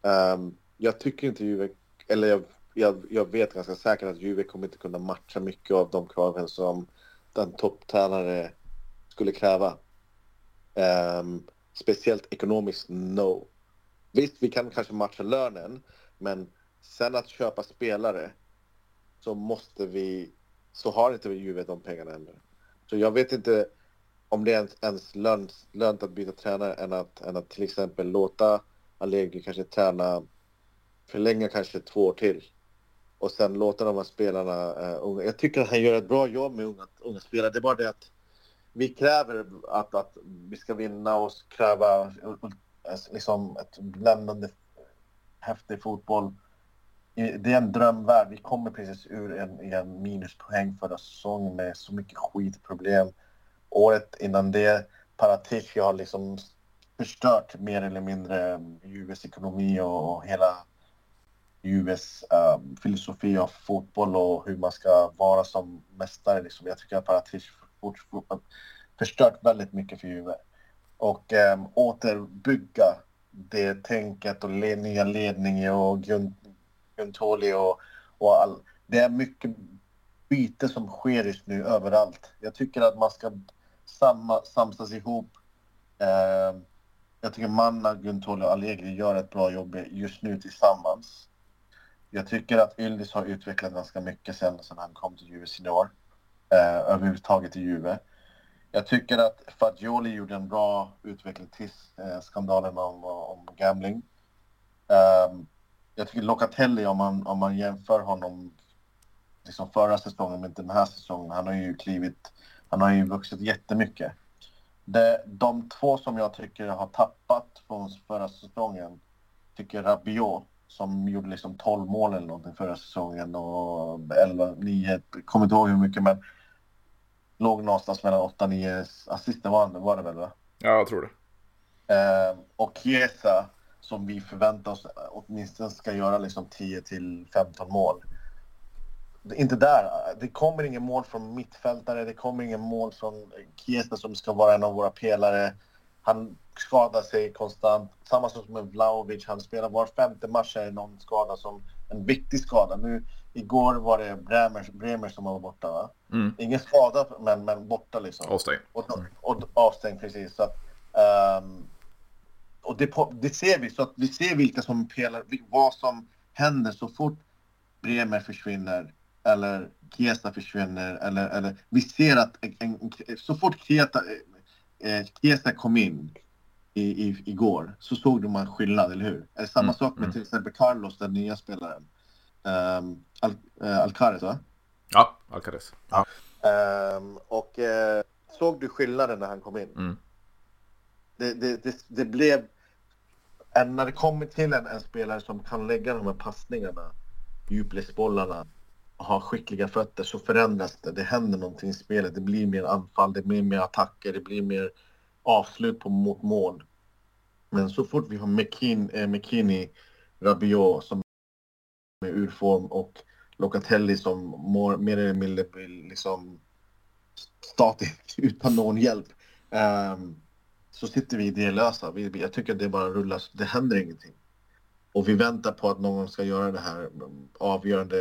B: Um, jag tycker inte Juve, eller jag, jag, jag, vet ganska säkert att Juve kommer inte kunna matcha mycket av de kraven som den topptränare skulle kräva. Um, speciellt ekonomiskt, no. Visst, vi kan kanske matcha lönen, men sen att köpa spelare så måste vi så har inte Juve de pengarna ännu. Så jag vet inte om det är ens, ens lönt, lönt att byta tränare än att, än att till exempel låta Allegri kanske träna, förlänga kanske två år till och sen låta de här spelarna uh, unga. Jag tycker att han gör ett bra jobb med unga, unga spelare. Det är bara det att vi kräver att, att vi ska vinna och kräva eh, liksom ett bländande häftig fotboll det är en drömvärld. Vi kommer precis ur en, en minuspoäng förra säsongen med så mycket skitproblem. Året innan det, Paratici har liksom förstört mer eller mindre eh, Juves ekonomi och hela US um, filosofi av fotboll och hur man ska vara som mästare. Liksom. Jag tycker att Paratici har förstört väldigt mycket för Juve. Och um, återbygga det tänket och led, nya ledningen och Guntoli och, och all, det är mycket byte som sker just nu överallt. Jag tycker att man ska samma, samsas ihop. Eh, jag tycker Manna, Guntoli och Allegri gör ett bra jobb just nu tillsammans. Jag tycker att Yildiz har utvecklat ganska mycket sen, sen han kom till Juve senior. Eh, överhuvudtaget i Juve. Jag tycker att Fagioli gjorde en bra utveckling till eh, skandalen om, om gambling. Um, jag tycker Locatelli, om man, om man jämför honom liksom förra säsongen med den här säsongen, han har ju klivit, han har ju vuxit jättemycket. Det, de två som jag tycker har tappat från förra säsongen, tycker Rabiot som gjorde liksom 12 mål eller någonting förra säsongen och 11, 9, kommer inte ihåg hur mycket men låg någonstans mellan 8-9 assister var, var det väl va?
A: Ja, jag tror det.
B: Eh, och Chiesa som vi förväntar oss åtminstone ska göra liksom 10 till 15 mål. Inte där. Det kommer ingen mål från mittfältare, det kommer ingen mål från Kiesa som ska vara en av våra pelare. Han skadar sig konstant. Samma sak med Vlahovic, han spelar var femte match är någon skada som en viktig skada. Nu igår var det Bremer, Bremer som var borta va? Mm. Ingen skada men, men borta liksom.
A: Avstängd.
B: Och, och, avstängd precis. Så att, um, och det, det, ser vi, så att vi ser vilka som pelar, vad som händer så fort Bremer försvinner eller Kiesa försvinner eller, eller vi ser att en, en, så fort Kieta, eh, Kiesa kom in i, i, igår så såg man skillnad, eller hur? Är samma mm, sak med mm. till exempel Carlos, den nya spelaren. Um, Al, uh, Alcaraz va?
A: Ja, Alcaraz. Ja.
B: Um, och uh, såg du skillnaden när han kom in? Mm. Det, det, det, det, blev när det kommer till en, en, spelare som kan lägga de här passningarna, djupledsbollarna, har skickliga fötter så förändras det. Det händer någonting i spelet. Det blir mer anfall, det blir mer attacker, det blir mer avslut på, mot mål. Men så fort vi har McKin, eh, McKinney, Rabiot som är ur form och Locatelli som mår mer eller mindre blir liksom statiskt [laughs] utan någon hjälp. Um, så sitter vi idélösa. Vi, jag tycker att det bara rullar, det händer ingenting. Och vi väntar på att någon ska göra det här mm, avgörande,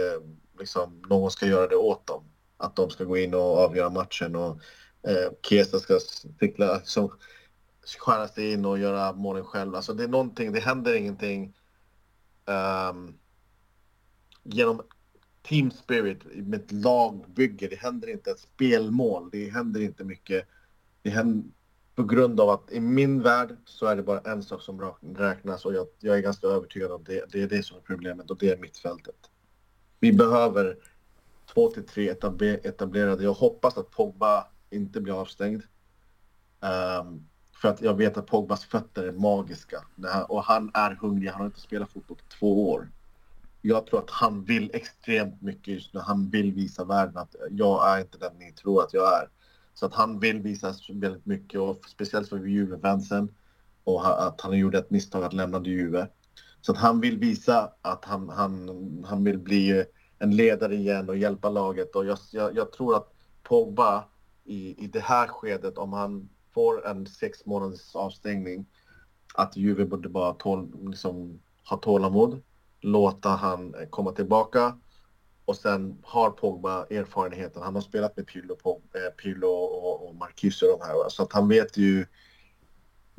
B: liksom, någon ska göra det åt dem. att de ska gå in och avgöra matchen och eh, Kesa ska stickla, liksom, skära sig in och göra målen själv. Alltså det är någonting, det händer ingenting um, genom team spirit med ett lagbygge. Det händer inte ett spelmål. Det händer inte mycket. Det händer, på grund av att i min värld så är det bara en sak som räknas och jag, jag är ganska övertygad om det. Det är det som är problemet och det är mittfältet. Vi behöver två till tre etablerade. Jag hoppas att Pogba inte blir avstängd. Um, för att jag vet att Pogbas fötter är magiska. Och han är hungrig. Han har inte spelat fotboll på två år. Jag tror att han vill extremt mycket just nu. Han vill visa världen att jag är inte den ni tror att jag är. Så att han vill visa väldigt mycket och speciellt för Juve-fansen. Och att han gjorde ett misstag att lämna Juve. Så att han vill visa att han, han, han vill bli en ledare igen och hjälpa laget. Och jag, jag, jag tror att Pogba i, i det här skedet, om han får en sex månaders avstängning, att Juve borde bara tål, liksom, ha tålamod, låta han komma tillbaka och sen har Pogba erfarenheten. Han har spelat med Pirlo, eh, Pirlo och, och Marcus och de här. Så att han vet ju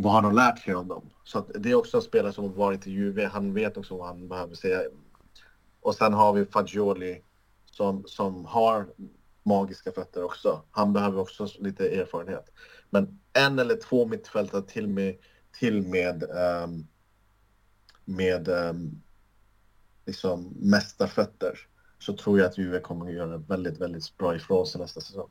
B: vad han har lärt sig av dem. Så att det är också en spelare som har varit i Juve. Han vet också vad han behöver säga. Och sen har vi Fagioli som, som har magiska fötter också. Han behöver också lite erfarenhet. Men en eller två mittfältare till med, till med, um, med um, liksom mästarfötter så tror jag att Juve kommer att göra väldigt, väldigt bra ifrån sig nästa säsong.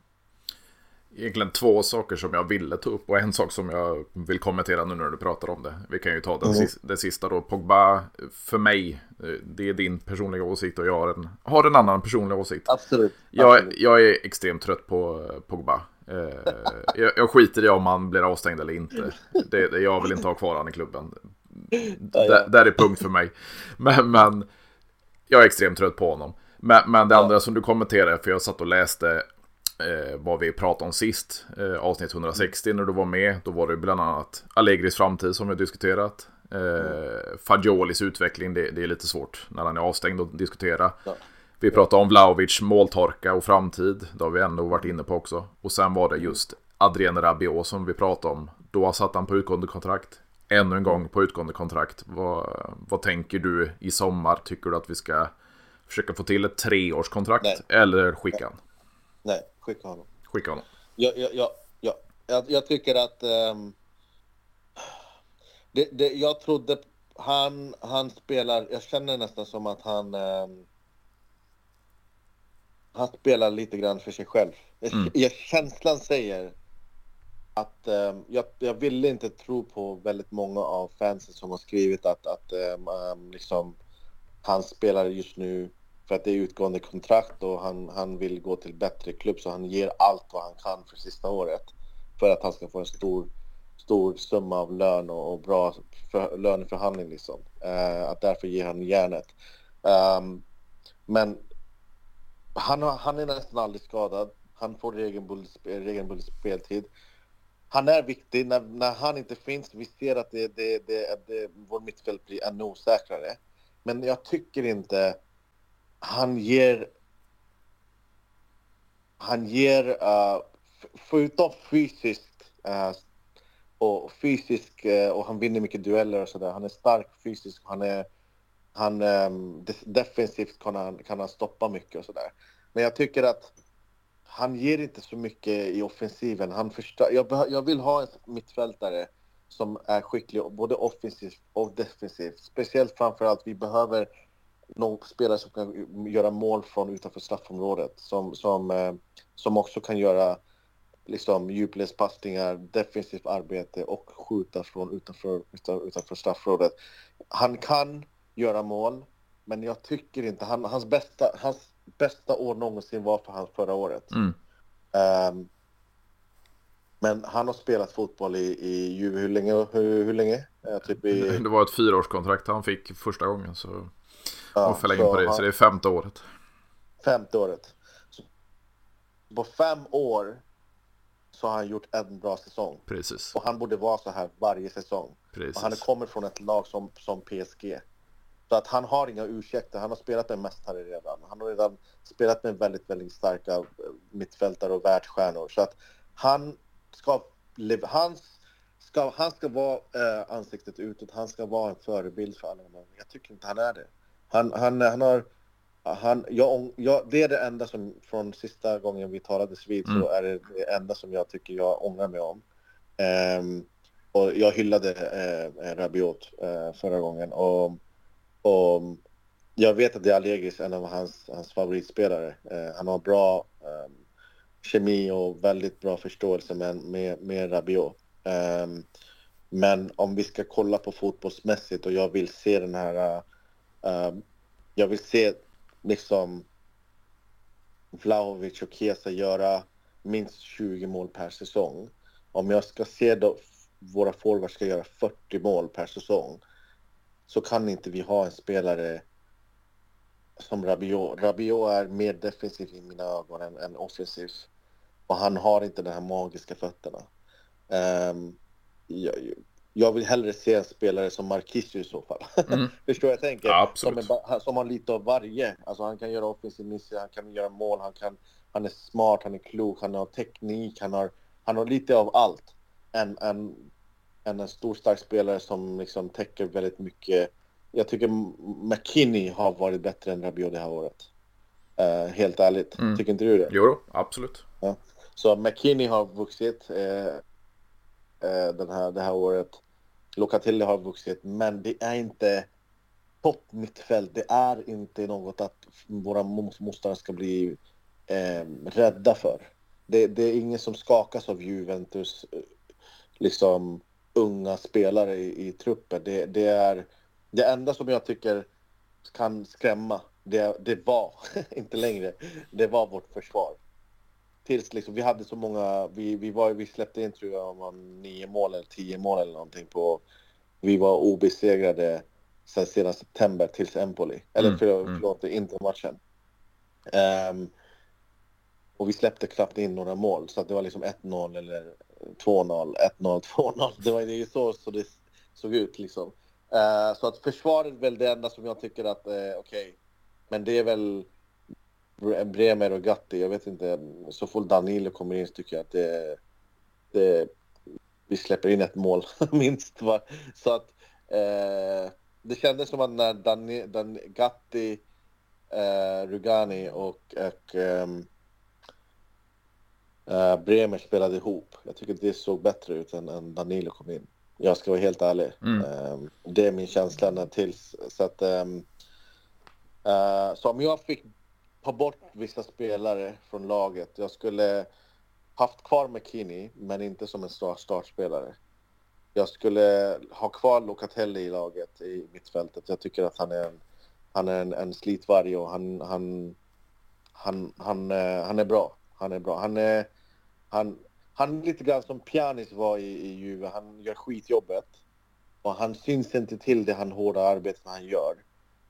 A: Egentligen två saker som jag ville ta upp och en sak som jag vill kommentera nu när du pratar om det. Vi kan ju ta den, mm. sista, det sista då. Pogba, för mig, det är din personliga åsikt och jag har en, har en annan personlig åsikt.
B: Absolut.
A: Jag, jag är extremt trött på Pogba. Eh, jag, jag skiter i om han blir avstängd eller inte. Det, jag vill inte ha kvar han i klubben. Där, där är punkt för mig. Men, men jag är extremt trött på honom. Men, men det andra som du kommenterade, för jag satt och läste eh, vad vi pratade om sist, eh, avsnitt 160 när du var med. Då var det bland annat Allegris framtid som vi diskuterat. Eh, mm. Fagiolis utveckling, det, det, är lite svårt när han är avstängd att diskutera. Ja. Vi pratade om Vlaovic måltorka och framtid. Det har vi ändå varit inne på också. Och sen var det just Adrien Rabiot som vi pratade om. Då satt han på utgående kontrakt. Ännu en gång på utgående kontrakt. Vad, vad tänker du i sommar? Tycker du att vi ska försöka få till ett treårskontrakt? Nej. Eller skicka?
B: Nej, skicka honom.
A: Skicka honom.
B: Ja, ja, ja, ja. Jag, jag tycker att... Um, det, det, jag trodde... Han, han spelar... Jag känner nästan som att han... Um, han spelar lite grann för sig själv. Mm. Jag, känslan säger att um, jag, jag ville inte tro på väldigt många av fansen som har skrivit att, att um, liksom, han spelar just nu för att det är utgående kontrakt och han, han vill gå till bättre klubb så han ger allt vad han kan för sista året för att han ska få en stor, stor summa av lön och, och bra för, löneförhandling liksom. Uh, att därför ger han järnet. Um, men han, han är nästan aldrig skadad. Han får regelbunden, regelbunden speltid. Han är viktig. När, när han inte finns, vi ser att det, det, det, det, vår mittfält blir ännu osäkrare. Men jag tycker inte han ger... Han ger, uh, förutom fysiskt uh, och fysisk uh, och han vinner mycket dueller och sådär. Han är stark fysiskt. Han är han um, defensivt kan han, kan han stoppa mycket och sådär. Men jag tycker att han ger inte så mycket i offensiven. Han förstör, jag, jag vill ha en mittfältare som är skicklig både offensivt och defensivt. Speciellt framförallt, vi behöver någon spelare som kan göra mål från utanför straffområdet. Som, som, eh, som också kan göra liksom, djupledspassningar, defensivt arbete och skjuta från utanför, utanför straffområdet. Han kan göra mål, men jag tycker inte... Han, hans, bästa, hans bästa år någonsin var för han förra året. Mm. Um, men han har spelat fotboll i, i hur länge? Hur, hur länge?
A: typ i... Det var ett fyraårskontrakt han fick första gången. Så... Ja, och förlängning på det, han... så det är femte året.
B: Femte året. Så på fem år så har han gjort en bra säsong.
A: Precis.
B: Och han borde vara så här varje säsong. Precis. Och han kommer från ett lag som, som PSG. Så att han har inga ursäkter. Han har spelat med mästare redan. Han har redan spelat med väldigt, väldigt starka eh, mittfältare och världsstjärnor. Så att han ska, han ska, han ska vara eh, ansiktet utåt. Han ska vara en förebild för alla de Jag tycker inte han är det. Han, han, han har... Han, jag, jag, det är det enda som från sista gången vi talades vid mm. så är det det enda som jag tycker jag ångrar mig om. Um, och jag hyllade eh, Rabiot eh, förra gången och, och jag vet att det är Allegis en av hans, hans favoritspelare. Eh, han har bra eh, kemi och väldigt bra förståelse med, med, med Rabiot. Eh, men om vi ska kolla på fotbollsmässigt och jag vill se den här... Um, jag vill se liksom Vlahovic och Kesa göra minst 20 mål per säsong. Om jag ska se då, våra forwards ska göra 40 mål per säsong så kan inte vi ha en spelare som Rabiot. Rabiot är mer defensiv i mina ögon än, än offensiv. Och han har inte de här magiska fötterna. Um, jag, jag, vill hellre se en spelare som Marquis i så fall. [laughs] Mm. Förstår jag tänker?
A: Ja,
B: som, är, som har lite av varje. Alltså han kan göra offensiv miss, han kan göra mål, han, kan, han är smart, han är klok, han har teknik, han har, han har lite av allt en, en, en, en stor stark spelare som liksom täcker väldigt mycket. Jag tycker McKinney har varit bättre än Rabiot det här året. Uh, helt ärligt. Mm. Tycker inte du det?
A: Jo, absolut.
B: Ja. Så McKinney har vuxit uh, uh, den här, det här året. Locatelli har vuxit, men det är inte topp mittfält. Det är inte något att våra motståndare ska bli eh, rädda för. Det, det, är ingen som skakas av Juventus eh, liksom unga spelare i, i truppen. Det, det, är det enda som jag tycker kan skrämma. Det, det var, [laughs] inte längre, det var vårt försvar. Tills liksom, vi hade så många, vi, vi, var, vi släppte in tror jag om nio mål eller tio mål eller någonting på, vi var obesegrade sen sedan september tills Empoli. Eller mm, för, mm. förlåt, inte matchen. Um, och vi släppte knappt in några mål så det var liksom 1-0 eller 2-0, 1-0, 2-0. Det var ju så, så det såg ut liksom. Uh, så att försvaret är väl det enda som jag tycker att, uh, okej. Okay. Men det är väl Bremer och Gatti. Jag vet inte. Så fort Danilo kommer in så tycker jag att det, det vi släpper in ett mål [laughs] minst. Va? Så att uh, det kändes som att när Dani, Dan, Gatti, Rugani och, och um, Uh, Bremer spelade ihop. Jag tycker det såg bättre ut än, än Danilo kom in. Jag ska vara helt ärlig. Mm. Uh, det är min känsla tills. Så, att, um, uh, så om jag fick ta bort vissa spelare från laget. Jag skulle haft kvar McKinney, men inte som en startspelare. Jag skulle ha kvar Locatelli i laget i mittfältet. Jag tycker att han är en, han är en, en slitvarg och han, han, han, han, eh, han är bra. Han är bra. Han är, han, han är lite grann som Pjanic var i, i Juve. Han gör skitjobbet. Och han syns inte till det han hårda arbetet han gör.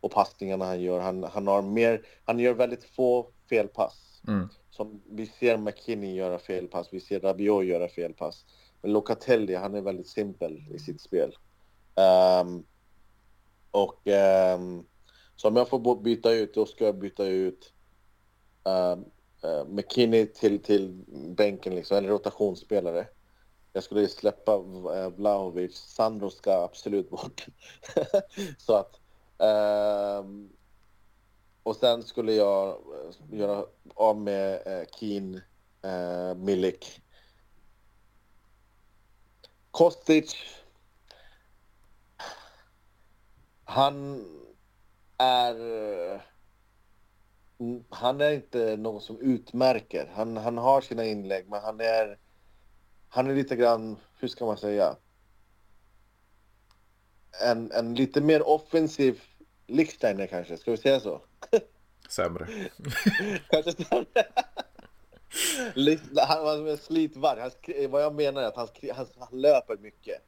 B: Och passningarna han gör. Han, han, har mer, han gör väldigt få felpass. Mm. Som vi ser McKinney göra felpass. Vi ser Rabiot göra felpass. Men Locatelli, han är väldigt simpel i sitt spel. Um, och um, så om jag får byta ut, då ska jag byta ut um, uh, McKinney till, till bänken, liksom, eller rotationsspelare. Jag skulle släppa uh, Vlahovic. Sandro ska absolut bort. [laughs] så att... Ehm, och sen skulle jag eh, göra av med eh, Keen, uh, Milik. Kostic. Han är mm, han är inte någon som utmärker. Han, han har sina inlägg, men han är, han är lite grann, hur ska man säga, en, en lite mer offensiv Lichsteiner kanske, ska vi säga så? [laughs]
A: Sämre. [laughs]
B: kanske sämre. han var en slitvarg. vad jag menar är att han, han, han löper mycket.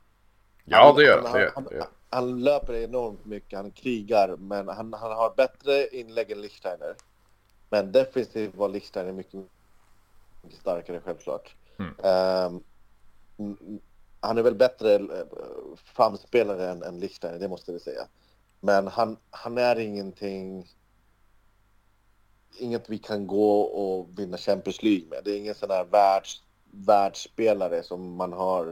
A: Ja, det gör han.
B: Han, han, han, han löper enormt mycket, han krigar, men han, han har bättre inlägg än Lichsteiner. Men defensivt var Lichsteiner mycket, mycket starkare självklart. Mm. Um, han är väl bättre eh, framspelare än, än Lichsteiner, det måste vi säga. Men han, han är ingenting inget vi kan gå och vinna Champions League med. Det är ingen sån här världs, världsspelare som man har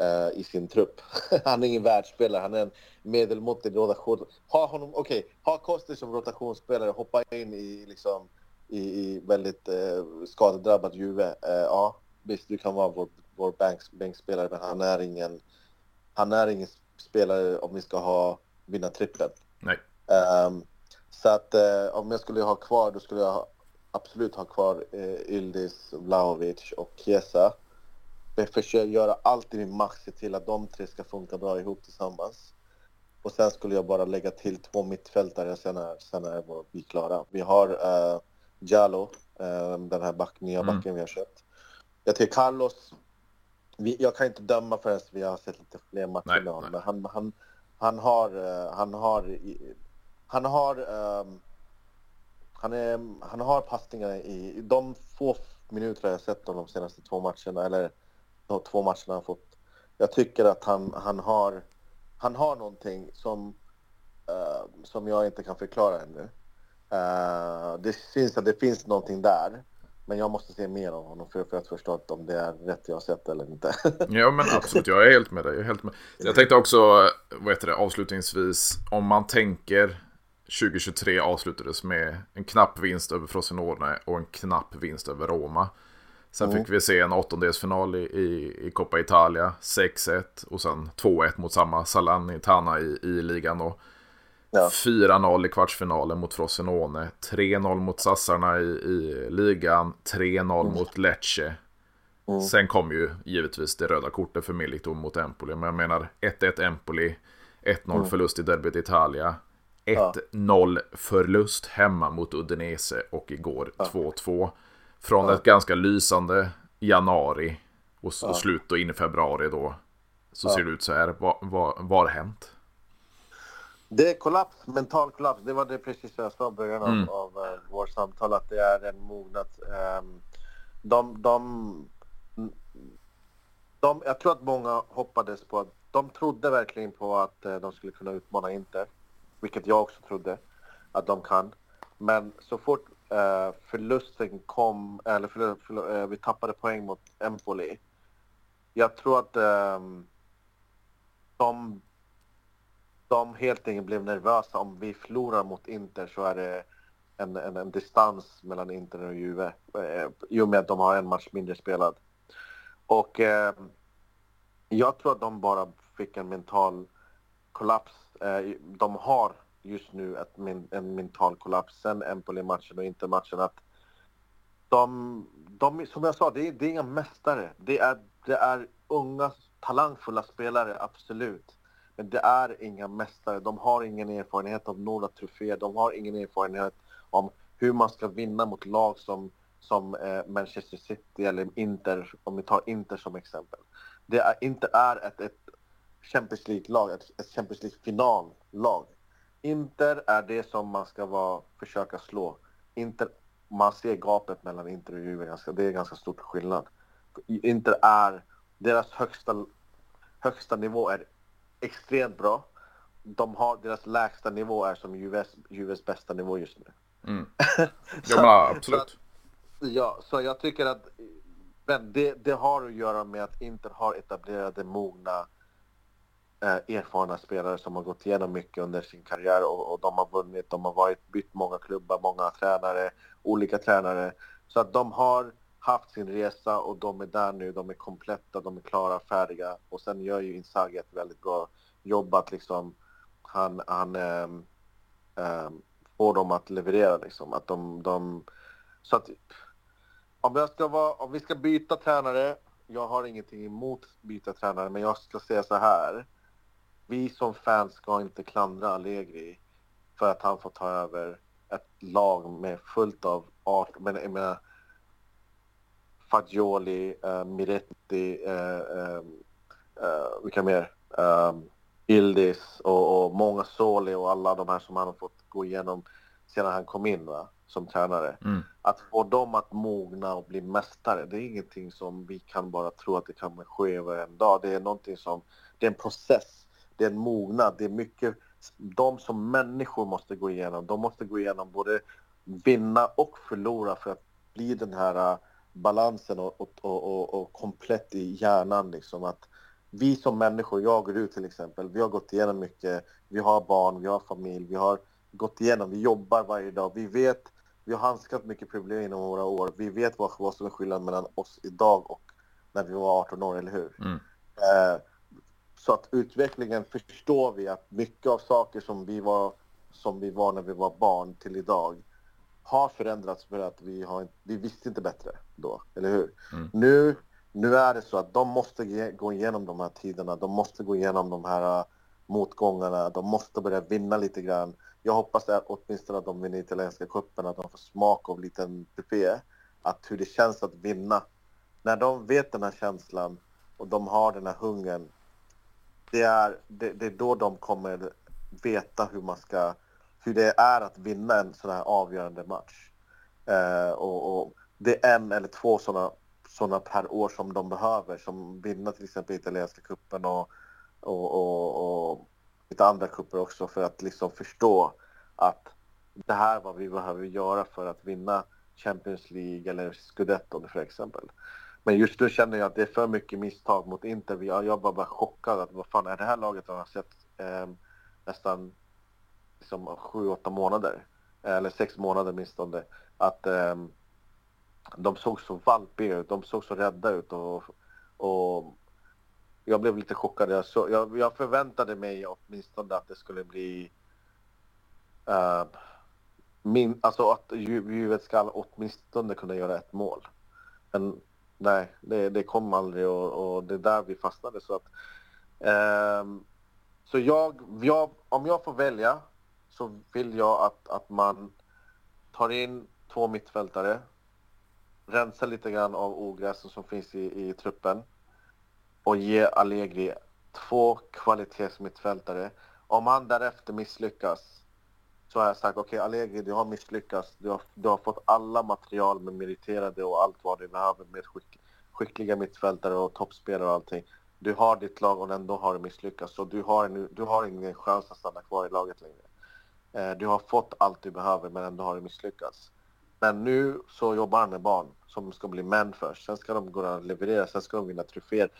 B: uh, i sin trupp. [laughs] han är ingen världsspelare, han är en medelmåttig rotation. Ha honom, okej, okay, ha Koster som rotationsspelare, hoppa in i liksom i, i väldigt uh, skadedrabbat Juve. Uh, ja, visst, du kan vara vår, vår bänkspelare, men han är ingen han är ingen spelare om vi ska ha vinna trippel.
A: Nej.
B: Um, så att eh, om jag skulle ha kvar, då skulle jag absolut ha kvar eh, Yildiz, Vlahovic och Chiesa. Jag försöker göra allt i min makt, se till att de tre ska funka bra ihop tillsammans. Och sen skulle jag bara lägga till två mittfältare, sen är, sen är vi klara. Vi har uh, Jalo, uh, den här back, nya mm. backen mm. vi har köpt. Jag tycker Carlos, vi, jag kan inte döma förrän vi har sett lite fler matcher med honom, men han, han, han har, uh, han har han har, um, han, är, han har passningar i, i de få minuter jag sett honom de senaste två matcherna, eller de två matcherna han fått. Jag tycker att han, han, har, han har någonting som, uh, som jag inte kan förklara ännu. Uh, det syns att det finns någonting där. Men jag måste se mer av honom för, för att förstå om det är rätt jag har sett eller inte. [laughs]
A: ja men absolut, jag är helt med dig. Jag, är helt med. jag tänkte också, vad heter det, avslutningsvis, om man tänker 2023 avslutades med en knapp vinst över Frosinone och en knapp vinst över Roma. Sen mm. fick vi se en åttondelsfinal i, i, i Coppa Italia, 6-1 och sen 2-1 mot samma Salernitana i, i ligan. Och ja. 4-0 i kvartsfinalen mot Frosinone, 3-0 mot Sassarna i, i ligan, 3-0 mm. mot Lecce. Mm. Sen kom ju givetvis det röda kortet för Milito mot Empoli, men jag menar 1-1 Empoli, 1-0 mm. förlust i derbyt Italia. 1-0 förlust hemma mot Udinese och igår 2-2. Från ett ganska lysande januari och, och slut då in i februari då. Så ser det ut så här. Vad har hänt?
B: Det är kollaps, mental kollaps. Det var det precis jag sa i början mm. av, av uh, vårt samtal. Att det är en mognad. Um, de, de, de, jag tror att många hoppades på att de trodde verkligen på att uh, de skulle kunna utmana Inter vilket jag också trodde att de kan. Men så fort eh, förlusten kom, eller för, för, eh, vi tappade poäng mot Empoli. Jag tror att eh, de, de helt enkelt blev nervösa. Om vi förlorar mot Inter så är det en, en, en distans mellan Inter och Juve. Eh, I och med att de har en match mindre spelad. Och eh, jag tror att de bara fick en mental kollaps Eh, de har just nu ett, en mental kollaps sen Empoli-matchen och Inter-matchen. att de, de, som jag sa, det är, det är inga mästare. Det är, det är unga, talangfulla spelare, absolut. Men det är inga mästare. De har ingen erfarenhet av några troféer. De har ingen erfarenhet om hur man ska vinna mot lag som, som eh, Manchester City eller Inter, om vi tar Inter som exempel. Det är, inte är ett, ett Champions League-lag, ett, ett Champions League-finallag. Inter är det som man ska vara, försöka slå. Inter, man ser gapet mellan Inter och Juve, ganska, det är ganska stor skillnad. Inter är, deras högsta, högsta nivå är extremt bra. De har, deras lägsta nivå är som Juves, Juves bästa nivå just nu.
A: Mm. [laughs] ja, absolut. Så,
B: ja, så jag tycker att men det, det har att göra med att Inter har etablerade, mogna eh, erfarna spelare som har gått igenom mycket under sin karriär och, och, de har vunnit, de har varit, bytt många klubbar, många tränare, olika tränare. Så att de har haft sin resa och de är där nu, de är kompletta, de är klara, färdiga. Och sen gör ju Inzaghi ett väldigt bra jobb att liksom han, han äm, äm, får dem att leverera liksom. Att de, de, så att om, jag ska vara, om vi ska byta tränare, jag har ingenting emot byta tränare, men jag ska säga så här vi som fans ska inte klandra Allegri för att han får ta över ett lag med fullt av art, men jag menar Fagioli, uh, Miretti, um, uh, vilka mer? Um, Ildis och, och många Soli och alla de här som han har fått gå igenom sedan han kom in va, som tränare. Mm. Att få dem att mogna och bli mästare, det är ingenting som vi kan bara tro att det kan ske över en dag. Det är någonting som, det är en process det är en mognad, det är mycket de som människor måste gå igenom. De måste gå igenom både vinna och förlora för att bli den här balansen och, och, och, och komplett i hjärnan. Liksom. Att vi som människor, jag och du till exempel, vi har gått igenom mycket. Vi har barn, vi har familj, vi har gått igenom, vi jobbar varje dag. Vi vet, vi har handskat mycket problem inom våra år. Vi vet vad, vad som är skillnaden mellan oss idag och när vi var 18 år, eller hur? Mm. Eh, så att utvecklingen förstår vi att mycket av saker som vi var som vi var när vi var barn till idag har förändrats för att vi, har, vi visste inte bättre då, eller hur? Mm. Nu, nu är det så att de måste gå igenom de här tiderna, de måste gå igenom de här äh, motgångarna, de måste börja vinna lite grann. Jag hoppas att åtminstone att de vinner italienska cupen, att de får smak av liten pupé, att hur det känns att vinna. När de vet den här känslan och de har den här hungern, det är, det, det är då de kommer veta hur man ska hur det är att vinna en sån här avgörande match. Eh, och, och, det är en eller två såna, såna per år som de behöver, som vinna till exempel italienska kuppen och, och, och, och lite andra kupper också för att liksom förstå att det här är vad vi behöver göra för att vinna Champions League eller Scudetto för exempel. Men just nu känner jag att det är för mycket misstag mot Inter. Jag var bara chockad att vad fan är det här laget jag har sett eh, nästan liksom sju, åtta månader, eller sex månader åtminstone, att eh, de såg så valpiga ut, de såg så rädda ut och, och jag blev lite chockad. Jag, så, jag, jag förväntade mig åtminstone att det skulle bli uh, min, alltså att Juvet ska åtminstone kunna göra ett mål. Men nej, det, det kom aldrig och, och det är där vi fastnade. Så att, um, så jag, jag, om jag får välja så vill jag att, att man tar in två mittfältare, rensar lite grann av ogräsen som finns i, i truppen och ger Allegri två kvalitetsmittfältare. Om han därefter misslyckas så har jag sagt okej okay, Allegri, du har misslyckats. Du har, du har fått alla material med meriterade och allt vad du behöver med skick, skickliga mittfältare och toppspelare och allting. Du har ditt lag och ändå har du misslyckats. Så du har, en, du har ingen chans att stanna kvar i laget längre. Eh, du har fått allt du behöver men ändå har du misslyckats. Men nu så jobbar han med barn som ska bli män först. Sen ska de gå och leverera, sen ska de vinna troféer.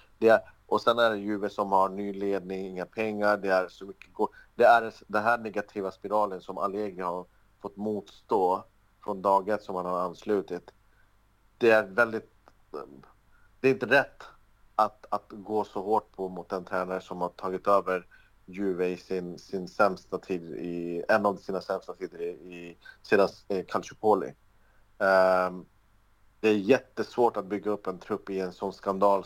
B: och sen är det Juve som har ny ledning, inga pengar, det är så mycket Det är den här negativa spiralen som Allegri har fått motstå från dag ett som han har anslutit. Det är väldigt... Ehm, det är inte rätt att, att gå så hårt på mot en tränare som har tagit över Juve i sin, sin sämsta tid, i, en av sina sämsta tider i, i sedan eh, Calciopoli. Um, det är jättesvårt att bygga upp en trupp i en sån skandal,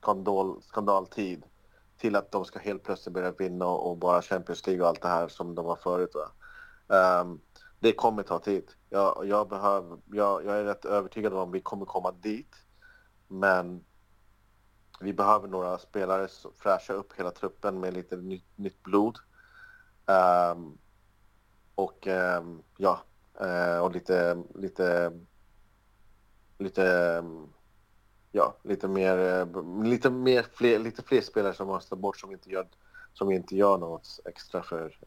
B: skandal, skandaltid till att de ska helt plötsligt börja vinna och bara Champions League och allt det här som de var förut. Um, det kommer ta tid. Jag, jag, behöver, jag, jag är rätt övertygad om att vi kommer komma dit. Men vi behöver några spelare som fräscha upp hela truppen med lite nytt, nytt blod. Um, och um, ja, uh, och lite, lite, lite, ja, lite mer, eh, lite mer fler, lite fler spelare som måste bort som inte gör, som inte gör något extra för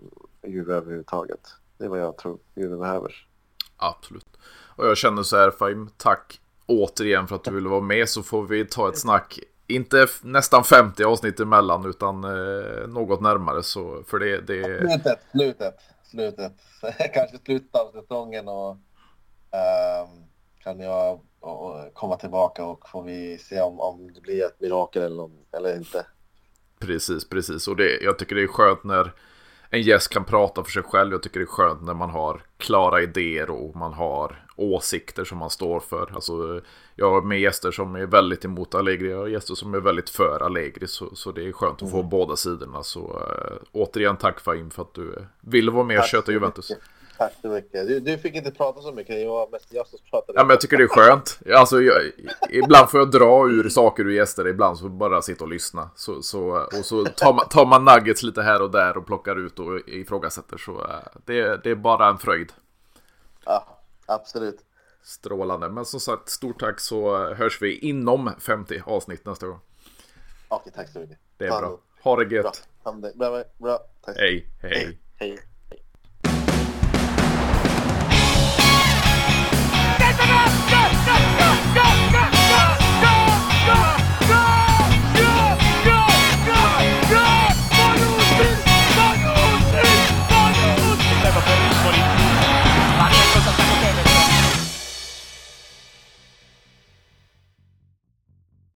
B: Juve överhuvudtaget. Det är vad jag tror Juve behöver.
A: Absolut. Och jag känner så här Fahim, tack återigen för att du ville vara med så får vi ta ett snack inte nästan 50 avsnitt emellan utan eh, något närmare så för det, det...
B: Slutet, slutet, slutet. [laughs] Kanske slutet av säsongen och um, kan jag och, komma tillbaka och får vi se om, om det blir ett mirakel eller, eller inte.
A: Precis, precis och det, jag tycker det är skönt när en gäst kan prata för sig själv. Jag tycker det är skönt när man har klara idéer och man har åsikter som man står för. Alltså, jag har med gäster som är väldigt emot Allegri och gäster som är väldigt för Allegri. Så, så det är skönt att få mm. båda sidorna. Så äh, återigen tack Fahim för att du ville vara med och köta Juventus.
B: Mycket. Tack så mycket. Du, du, fick inte prata så mycket. Jag var mest jag som pratade.
A: Ja, men jag tycker det är skönt. Alltså, jag, ibland får jag dra ur saker ur gäster. Ibland så bara sitta och lyssna. Så, så, och så tar man, tar man nuggets lite här och där och plockar ut och ifrågasätter. Så äh, det, det är bara en fröjd.
B: Ja, absolut.
A: Strålande. Men som sagt, stort tack så hörs vi inom 50 avsnitt nästa gång.
B: Okej, tack så mycket.
A: Det är bra. Ha det gött.
B: Bra, bra. bra. Tack.
A: Hej, hej. hej.
B: Hej.